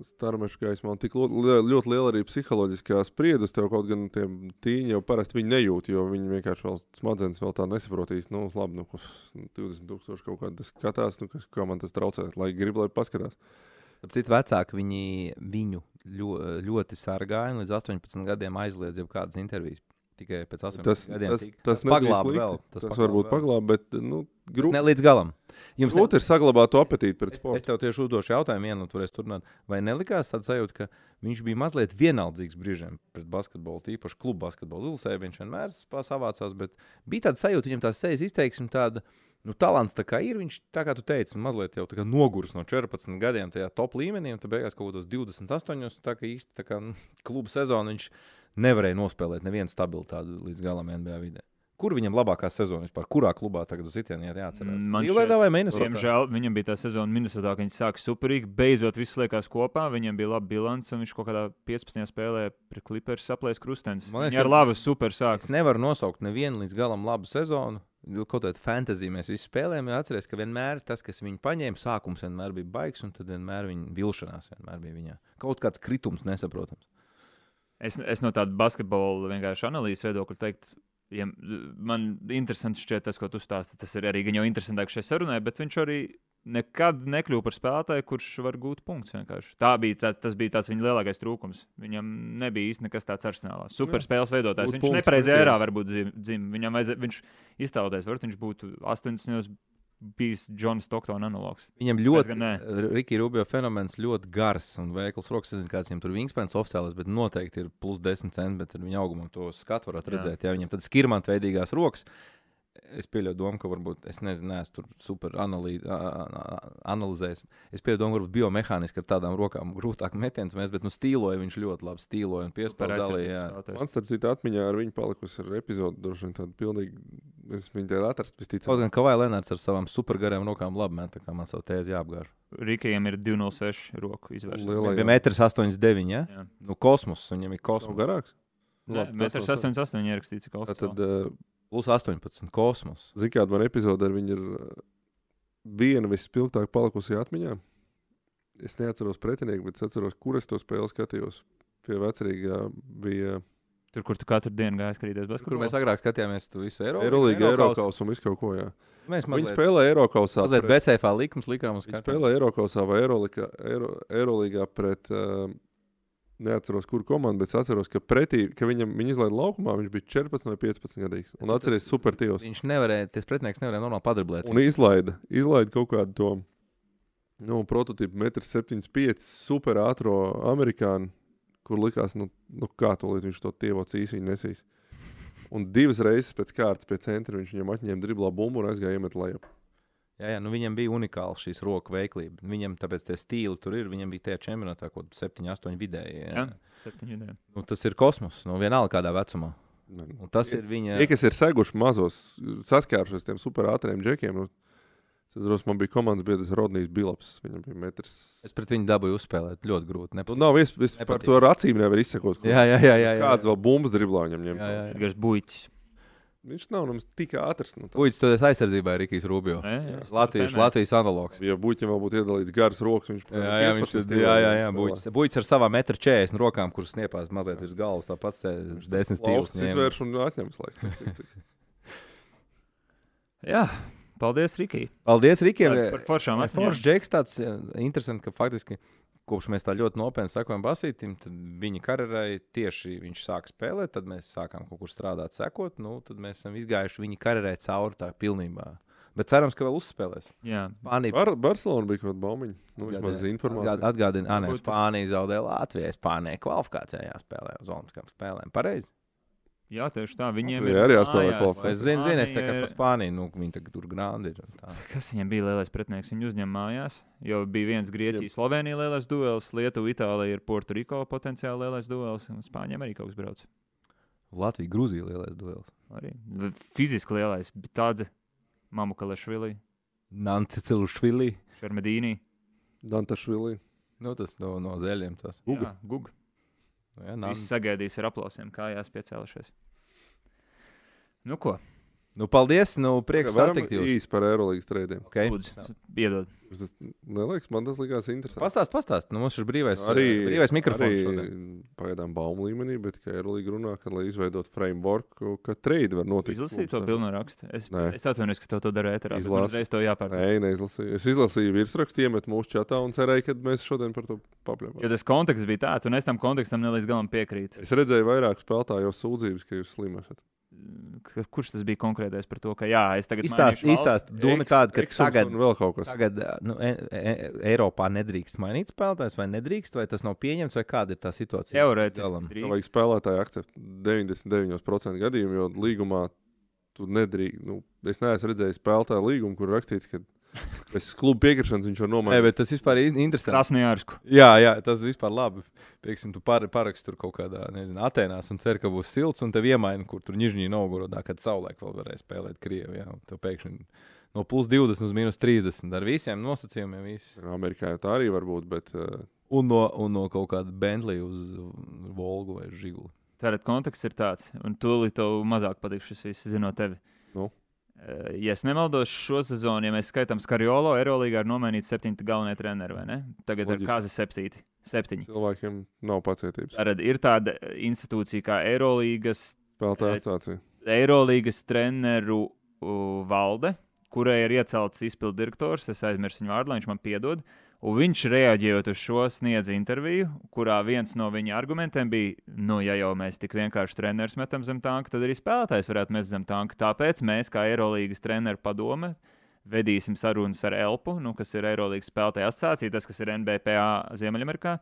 starmeša gaismā, un tik ļoti, ļoti liela arī psiholoģiskā spriedus tev kaut gan tie tīņi jau parasti nejūt, jo viņi vienkārši vēl smadzenes vēl tā nesaprotīs. Nu, labi, nu, kas 20 tūkstoši kaut kādā skatās, nu, kas, kā man tas traucē, lai grib, lai paskatās. Citu, vecāki viņi, viņu ļo, ļoti sargāja un līdz 18 gadiem aizliedz jau kādas intervijas. Tikai pēc 18 Tas, gadiem tas, tika- tas, nebija paglāba vēl. Tas, tas varbūt paglāba, bet nu, grūti Ne līdz galam. Jums ne- grūti ir saglabāt to apetīti pret Es, es sportu. tev tieši uzdošu jautājumu, vienu, un tu varēsi turpināt. Vai nelikās tāds sajūta, ka viņš bija mazliet vienaldzīgs brīžiem pret basketbolu, tīpaši klubu basketbolu izlasē? Viņš vienmēr savācās, bet bija tāds sajūta, viņam tās sejas izteiksme tāda. Nu, talants tā kā ir. Viņš, tā kā tu teici, mazliet jau noguris no 14 gadiem tajā top līmenī, un tu beigās kaut kādos 28. Tā kā īsti tā kā nu, kluba sezona viņš nevarēja nospēlēt nevienu stabilu tādu līdz galam NBA vidē. Kur viņam labākā sezona vispār? Kurā klubā tagad uz sitienu iet jāatcerās? Man Minnesotā? Diemžēl viņam bija tā sezona Minnesotā, ka viņš sāka superīgi. Beidzot, viss liekas kopā. Viņam bija laba bilance, un viņš kaut kādā 15. spēlē pret Clippers saplēs krustens. Man liekas, ar labu super Es sāku. nevaru nosaukt nevienu līdz galam labu sezonu. Kaut kādā fantāzijā mēs visi spēlējām, un atcerieties, ka vienmēr tas, kas viņu paņēma, sākums vienmēr bija baigs, un tad vienmēr viņa vilšanās vienmēr bija viņā. Kaut kāds kritums nesaprotams. Es, es no tāda basketbola vienkārši analīzes viedokļa teiktu, ja man interesants šķiet tas, ko tu stāsti. Tas ir arī gan jau interesantāk šajā sarunā, bet viņš arī nekad nekļuva par spēlētāju, kurš var gūt punktus. vienkārši. Tā bija, tā, tas bija tas viņa lielākais trūkums. Viņam nebija īsti nekas tāds arsenālā. Superspēles veidotājs. Gūt Viņš nepareizajā ērā varbūt dzim- dzim. Viņam vajadzēja, viņš iztēloties, varbūt viņš būtu 80. Bijis Džons Stoktona analogs. Viņam ļoti, Rikija Rubio fenomens ļoti gars un veikls rokas. Es nezinu, kāds viņam tur wingspans oficiāls, bet noteikti ir plus 10 centimetri. Viņa augumam to skatu varat Jā. redzēt. Jā, viņam tad skirmanta veidīgās rokas. Es pieļauju domu, ka varbūt es nezinu, neesmu tur super analī, a- a- a- analizējis. Es pieļauju domu, ka varbūt biomehāniski ar tādām rokām grūtāk metiens mēs, bet nu stīloja viņš ļoti labi stīloja un piespēlēja. Man starp citu atmiņā ar viņu palikusi ar epizodi, droši vien tādu pilnīgi, es viņu te atrast Kaut visticamāk. gan Kavai Lenārds ar savām supergarām rokām labi met, tā kā man savu tēzi jāapgāž. Rīkajam ir 206 roku izvērsta. Lielā- Viņam bija 1,89 m. Ja? Nu, kosmos, viņam ir kosmos. garāks? Nē, Mēs ar 88 ierakstīts, ka Tā tad, uh, Plus 18 kosmos. zini, kāda man epizode ar viņu ir uh, viena vispilgtāk palikusi atmiņā. Es neatceros pretinieku, bet es atceros, kur es to spēli skatījos. Pie vecrīgā bija Tur, kur tu katru dienu gāji skatīties Kur basketbolu. mēs agrāk skatījāmies to visu Eiropu. Eirolandā, Eiropas un visu kaut ko. Jā. Mēs Viņi mazliet, spēlē Eiropasā. mazliet BCFā likums likām uz Viņi skatu. spēlē Eiropasā vai Eirolika- Eiro- Eirolīgā pret. Uh, Neatceros, kur komanda, bet es atceros, ka pretī, ka viņam viņa izlaiž laukumā, viņš bija 14 vai 15 gadīgs. Un atceries, super tīvs. Viņš nevarēja, tas pretinieks nevarēja normāli padriblēt. Un izlaida, izlaida kaut kādu to nu, prototypu, 1,75 super ātrā amerikāņu, kur likās, nu, nu kā to līdz viņš to tievo cīsiņu nesīs. Un divas reizes pēc kārtas pie centra viņš viņam atņēma driblā bumbu un aizgāja iemet lejā. Jā, jā, nu viņam bija unikāls šīs roku veiklība. Viņam tāpēc tie stili tur ir. Viņam bija tajā čempionātā kaut kāda 7, 8 vidēji. Jā. Jā, septiņi dienas. Nu, tas ir kosmos. Nu, vienalga kādā vecumā. Un tas ir viņa. Tie, kas ir seguši mazos, saskārušies ar tiem super ātriem džekiem, nu, es atceros, man bija komandas biedrs Rodnijs Bilaps. Viņam bija metrs. Es pret viņu dabūju uzspēlēt. Ļoti grūti. Nu, Nepat... nav iespējams, par Nepatīk. to ar acīm nevar izsekot. ko- Jā, jā, jā. jā, jā. Kāds vēl bumbas driblā viņam ņem? Jā, jā, jā. Buļķis. Viņš nav nemaz tik ātrs. Nu. Puķis, tu esi aizsardzībā, Rikijs Rubio. Nē, jā, Latvijas. Latvijas analogs. ja Buļķim vēl būtu iedalīts garas rokas, viņš Jā, jā, viņš tad, jā, jā, jā buļķis, buļķis ar savām 1,40 m rokām, kuras sniepās mazliet virs galvas. Tāpat desmit stīvus. Viņš izvērš un atņems laiku. Cik, cik, cik. jā, paldies, Rikī. Paldies, Rikiem! Par, par foršām Foršs atmiņām. Džeks tāds jā, interesants, ka faktiski kopš mēs tā ļoti nopietni sekojam Basītam, tad viņa karjerai tieši viņš sāka spēlēt, tad mēs sākām kaut kur strādāt, sekot. Nu, tad mēs esam izgājuši viņa karjerai cauri tā pilnībā. Bet cerams, ka vēl uzspēlēs. Jā, Spānija Bar Barcelona bija kaut kāda baumiņa. Nu, vismaz informācija. Atgādina, ka Spānija zaudēja Latvijai. Spānijai kvalifikācijā jāspēlē uz Olimpiskām spēlēm. Pareizi. Jā tieši tā. Viņiem Latvijai arī jāspēlē kvalifikācija. Es zinu, zinu, es tā kā par Spāniju, nu, viņi tagad tur grāndi ir. un tā. Kas viņam bija lielais pretinieks? Viņu uzņem mājās. Jo bija viens Grieķijas, Slovenija lielais duels, Lietuva, Itālija ir Puertoriko potenciāli lielais duels, un Spāņiem arī kaut kas brauc. Latvija, Grūzija lielais duels. Arī fiziski lielais, bet tāds Mamukalešvili, Nancicilšvili. Šermedīnī. Dantašvili. Nu, tas no, no zeļiem. Tas. Guga. Jā, Gug. Jā, Visi sagaidīs ar aplausiem, kājās piecēlušies. Nu ko? Nu, paldies. Nu, prieks Varam satikt jūs. īsi par Eirolandes trījiem. Okay. Lūdzu, piedod. Tas neliekas, man tas likās interesanti. Pastāst, pastāst. Nu, mums ir brīvais, Arī arī, brīvais mikrofons. arī šodien. Pagaidām baumu līmenī, bet kā Eirolandā runā, ka, lai izveidotu framework, ka trade var notikt. Izlasīju to bilnu rakstu. Es, Nē. es atvainojos, ka tev to darīju ēterā. uzreiz to jāpārtrauc. Nē, neizlasīju. Es izlasīju virsrakstu, iemetu mūsu čatā un cerēju, ka mēs šodien par to papļāvām. Jo tas konteksts bija tāds, un es tam kontekstam nelīdz galam piekrītu. Es redzēju vairāk spēlētāju sūdzības, ka jūs slim esat. K- Kurš tas bija konkrētais par to, ka jā, es tagad valsts? izstāst. Doma tāda, ka Exums tagad, vēl kaut kas. tagad nu, e, e, Eiropā nedrīkst mainīt spēlētājs, vai nedrīkst, vai tas nav pieņemts, vai kāda ir tā situācija? Teorētiski vajag spēlētāju akceptēt 99% gadījumu, jo līgumā tu nedrīkst. Nu, es neesmu redzējis spēlētāju līgumu, kur rakstīts, ka bez kluba piekrišanas viņš var Nē, nomainīt. bet tas vispār ir interesanti. Krasnojārsku. Jā, jā, tas vispār labi. Pieksim, tu par, paraksti tur kaut kādā, nezinu, Atenās un cer, ka būs silts, un tev iemaina, kur tur Nižņī Novgorodā, kad saulēk vēl varēs spēlēt Krievijā. Tev pēkšņi no plus 20 uz minus 30 ar visiem nosacījumiem. Viss. Amerikā jau tā arī var būt, bet uh, Un no, un no kaut kāda Bentley uz Volgu vai Žiguli. Tātad konteksts ir tāds, un tūlīt tev mazāk patiks šis viss, zinot tevi. Nu? Eh, Ja es nemaldos, šo sezonu, ja mēs skaitām Skariolo, Eirolandā ir nomainīti septiņi galvenie treneri, vai ne? Tagad Loģiski. ir kāzi septīti. Septiņi. cilvēkiem nav pacietības. Tātad ir tāda institūcija kā Eirolandas Spēlētāja Eh, asociācija. Eirolandas treneru uh, valde, kurai ir iecelts izpildu direktors. Es aizmirsu viņu vārdu, lai viņš man piedod. Un viņš reaģējot uz šo sniedz interviju, kurā viens no viņa argumentiem bija, nu, ja jau mēs tik vienkārši treneris metam zem tanka, tad arī spēlētājs varētu mest zem tanka. Tāpēc mēs, kā Eirolandas treneru padome, vedīsim sarunas ar Elpu, nu, kas ir Eirolandas spēlētāja asociācija, tas, kas ir NBPA Ziemeļamerikā.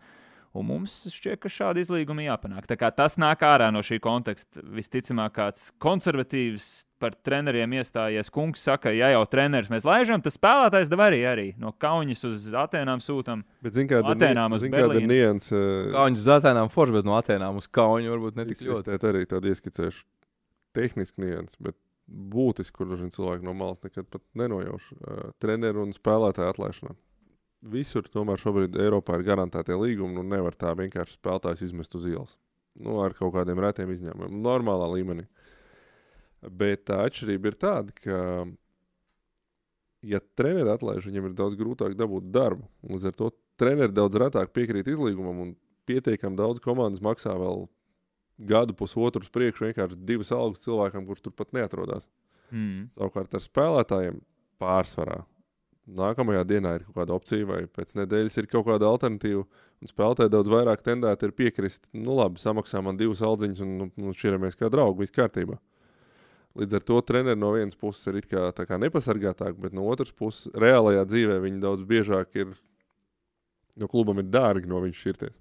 Un mums šķiet, ka šāda izlīguma jāpanāk. Tā kā tas nāk ārā no šī konteksta. Visticamāk, kāds konservatīvs par treneriem iestājies kungs saka, ja jau treneris mēs laižam, tad spēlētājs dev arī, arī no Kaunas uz Atenām sūtām. Bet, zin, kāda Atēnām uz zin, kāda nianses. Uh, Kaunis uz Atenām forši, bet no Atenām uz Kaunu varbūt ne tik ļoti. Es te arī tādu ieskicēšu tehnisku nianses, bet būtiski, kur daži cilvēki no malas nekad pat nenojauš. Uh, treneru un spēlētāju atlaišanā. Visur tomēr šobrīd Eiropā ir garantētie līgumi, un nevar tā vienkārši spēlētājs izmest uz ielas. Nu, ar kaut kādiem retiem izņēmumiem, normālā līmenī. Bet tā atšķirība ir tāda, ka, ja treneris atlaiž, viņam ir daudz grūtāk dabūt darbu. Līdz ar to treneris daudz retāk piekrīt izlīgumam, un pietiekami daudz komandas maksā vēl gadu, pusotru priekšu vienkārši divas algas cilvēkam, kurš turpat neatrodas. Mm. Savukārt ar spēlētājiem pārsvarā. Nākamajā dienā ir kaut kāda opcija, vai pēc nedēļas ir kaut kāda alternatīva. Un spēlētāji daudz vairāk tendēti ir piekrist, nu labi, samaksā man divas aldziņas, un nu, šķiramies kā draugi, viss kārtībā. Līdz ar to treneris no vienas puses ir kā, kā nepasargātāk, bet no otras puses, reālajā dzīvē viņi daudz biežāk ir. No klubam ir dārgi no viņa šķirties.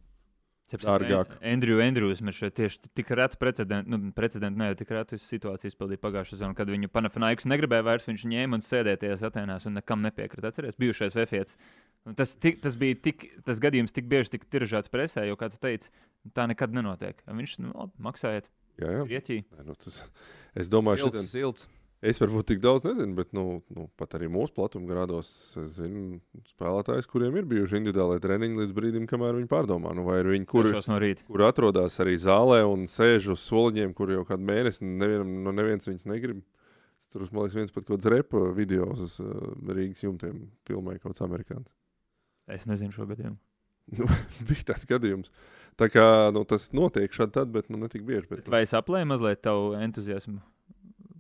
Dārgāk. Andrew Andrews mēs šeit tieši tik reti precedenti, nu, precedenti ne, tik reti situācijas izpildīja pagājušā sezonā, kad viņu Panafinaiks negribēja vairs, viņš ņēma un sēdēties Atenās un nekam nepiekrita. Atceries, bijušais Vefietis. Un Tas, tik, tas bija tik, tas gadījums tik bieži tika tiražēts presē, jo, kā tu teici, tā nekad nenotiek. Viņš, nu, labi, maksājiet Jā, jā. Grieķiju. Nē, Nu, tas, es domāju, Silts, ka silts. Es varbūt tik daudz nezinu, bet nu, nu, pat arī mūsu platumgrādos zinu spēlētājus, kuriem ir bijuši individuāli treniņi līdz brīdim, kamēr viņi pārdomā. Nu, vai ir viņi, Sešos no rīta. kur atrodas arī zālē un sēž uz soliņiem, kur jau kādu mēnesi nevienam, no neviens viņus negrib. Tur, man liekas, viens pat kaut kāds repa video uz uh, Rīgas jumtiem filmēja kaut kāds amerikānis. Es nezinu šo gadījumu. Nu, bija tāds gadījums. Tā kā nu, tas notiek šādi, tad, bet nu, ne tik bieži. Bet vai es aplēju mazliet tavu entuziasmu?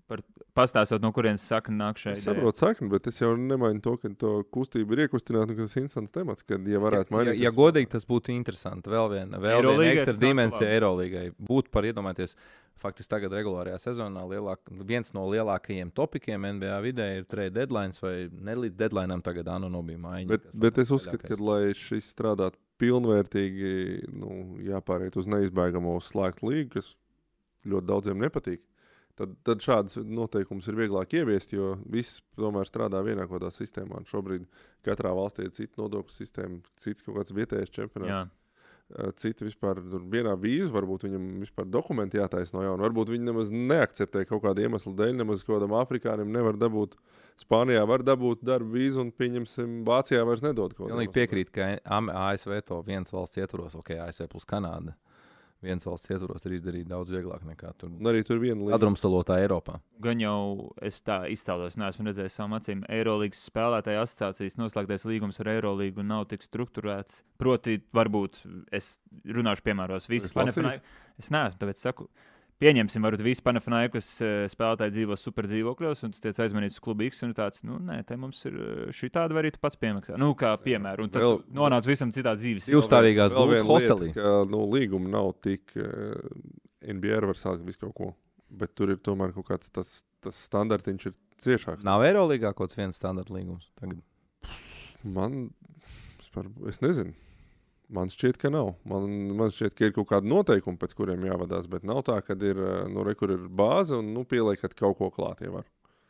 Par pastāstot, no kurienes sakna nāk šeit. Es saprotu, sakni, bet es jau nemainu to, ka to kustību ir iekustināta, tas ir interesants temats, kad, ja varētu Ja, mainīt. ja godīgi, tas būtu interesanti. Vēl viena, vēl viena Eirolīgai ekstra dimensija. Eirolandā. Būtu par iedomāties, faktiski tagad regulārajā sezonā lielāk, viens no lielākajiem topikiem NBA vidē ir trade deadline vai ne līdz deadline tagad Anu no bija maiņa. Bet, kas bet es uzskatu, ka, lai šis strādātu pilnvērtīgi, nu, jāpāriet uz neizbēgamo slēgtu līgu, kas ļoti daudziem nepatīk. Tad, tad šādas noteikumus ir vieglāk ieviest, jo viss tomēr strādā vienā kaut kādā sistēmā. Un šobrīd katrā valstī ir cita nodokļu sistēma, cits kaut kāds vietējais Jā, čempionāts. Uh, Citi vispār vienā vīzā, varbūt viņam vispār dokumenti jātaisa no jauna. Varbūt viņi nemaz neakceptē kaut kādu iemeslu dēļ. Nemaz kādam afrikānim nevar dabūt. Spānijā var dabūt darbu vīzu, un, pieņemsim, Vācijā vairs nedod kaut ko Pilnīgi piekrīt, ka ASV to viens valsts ietvaros, ok, ASV plus Kanāda. Viens valsts ietvaros ir izdarīt daudz vieglāk nekā tur. Un arī tur viena lieta. Sadrumstalotā Eiropā. gan jau es tā iztēlos, neesmu redzējis savām acīm. Eirolandes spēlētāja asociācijas noslēgtais līgums ar Eirolīgu nav tik strukturēts. Proti, varbūt es runāšu, piemēros, lasījis? Panafinai- Es neesmu, tāpēc saku. Pieņemsim, varbūt visi Panafinaikas spēlētāji dzīvo super dzīvokļos, un tu tiec aizmanīts uz klubu X, un tāds, nu, nē, te mums ir šī tāda, vai arī tu pats piemaksā. Nu, kā piemēram, un tad Vēl- nonāc visam citā dzīves. Divstāvīgās Vēl gultas viena lieta, hostelī. ka nu, līguma nav tik. Uh, NBA var sākt visu kaut ko, bet tur ir tomēr kaut kāds tas, tas standartiņš ir ciešāks. Nav Eirolandā kaut kāds viens standarta līgums. Tagad. Man, es, par, es nezinu. Man šķiet, ka nav. Man, man šķiet, ka ir kaut kādi noteikumi, pēc kuriem jāvadās, bet nav tā, ka ir, eh, nu, re, ir bāze un nu, pieliekat kaut ko klāt. Ja var.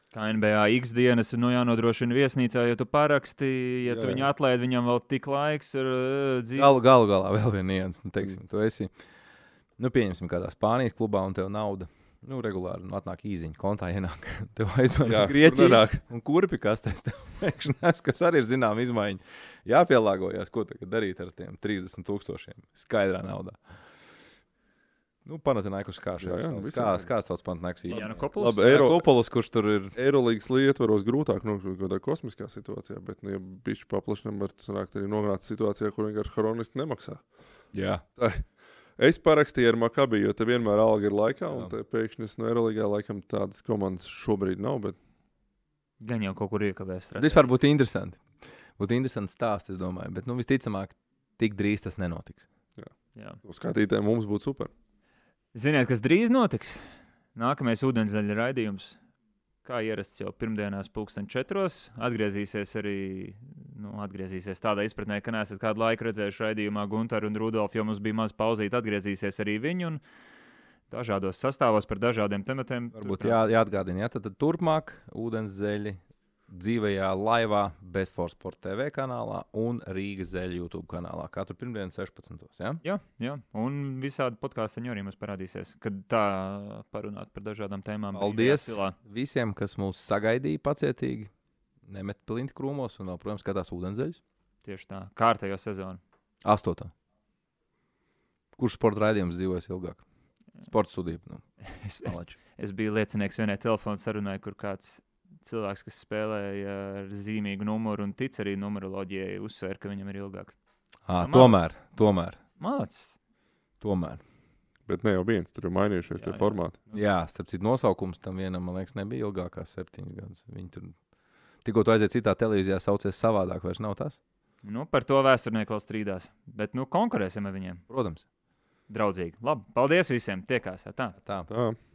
Kā NBA X dienas ir nu, jānodrošina viesnīcā, ja tu paraksti, ja Jā, tu jā. viņu atlaidi, viņam vēl tik laiks ir uh, dzīve. Galu, galu galā vēl nianses. Nu, teiksim, tu esi, nu, pieņemsim, kādā Spānijas klubā un tev nauda. Nu, regulāri nu, atnāk īziņa, kontā ienāk. Tev Jā, tur nenāk. Un kurpi kastēs tev pēkšņi nes, kas arī ir zinām izmaiņa. Jāpielāgojas, ko tagad darīt ar tiem 30 tūkstošiem skaidrā naudā. Nu, Panathinaikos kā Jā, jā, šāds. visam Kā, kā sauc Panathinaikos īsti? Jā, nu, Kopuls. Labi, Eiro... Eiro, Kopolis, kurš tur ir. Eirolandes ietvaros grūtāk nokļūt kaut kādā kosmiskā situācijā, bet, nu, ja bišķi paplašinām, var sanākt arī nonākt situācijā, kur vienkārši hronisti nemaksā. Jā. Es parakstīju ar Makabiju, jo te vienmēr alga ir laikā, un Jā. te pēkšņi es no Eirolandā laikam tādas komandas šobrīd nav. Bet... Gan jau kaut kur iekavēs. Tas vispār būtu interesanti. Būtu interesants stāsts, es domāju. Bet, nu, visticamāk, tik drīz tas nenotiks. Jā. Uz skatītājiem mums būtu super. Ziniet, kas drīz notiks? Nākamais ūdenszaļa raidījums. Kā ierasts jau pirmdienās, pulksten četros, atgriezīsies arī nu, atgriezīsies tādā izpratnē, ka neesat kādu laiku redzējuši raidījumā Gunteru un Rudolfu, jo mums bija maz pauzīt. Atgriezīsies arī viņi dažādos sastāvos par dažādiem tematiem. Varbūt jā, jāatgādina, ja tad, tad turpmāk ūdens zeļi dzīvajā laivā, Bestforce Sport TV kanālā un Rīgas zeļu YouTube kanālā. Katru pirmdienu 16. Ja? Jā, jā, un visādi podkāstu arī mums parādīsies, kad tā parunāt par dažādām tēmām. Paldies visiem, kas mūs sagaidīja pacietīgi. Nemet plinti krūmos un, vēl, protams, skatās ūdenszeļus. Tieši tā, kārtējo sezonu. Astotā. Kurš sporta raidījums dzīvojas ilgāk? Sports studija. Nu, Es, es, es biju liecinieks vienai telefonu sarunai, kur kāds cilvēks, kas spēlēja ar zīmīgu numuru un tic arī numeroloģijai, uzsver, ka viņam ir ilgāk. à, Nu, tomēr, tomēr, Malacis. tomēr. Bet ne jau viens, tur ir mainījušies Jā, tie formāti. Jā, starp citu, nosaukums tam vienam, man liekas, nebija ilgākās septiņas gadus. Viņi tur tikko tu aiziet citā televīzijā, saucies savādāk, vairs nav tas. Nu, par to vēsturnieki vēl strīdās. Bet nu, konkurēsim ar viņiem. Protams, Draudzīgi. Labi, paldies visiem. Tiekās. Tā. tā. Tā.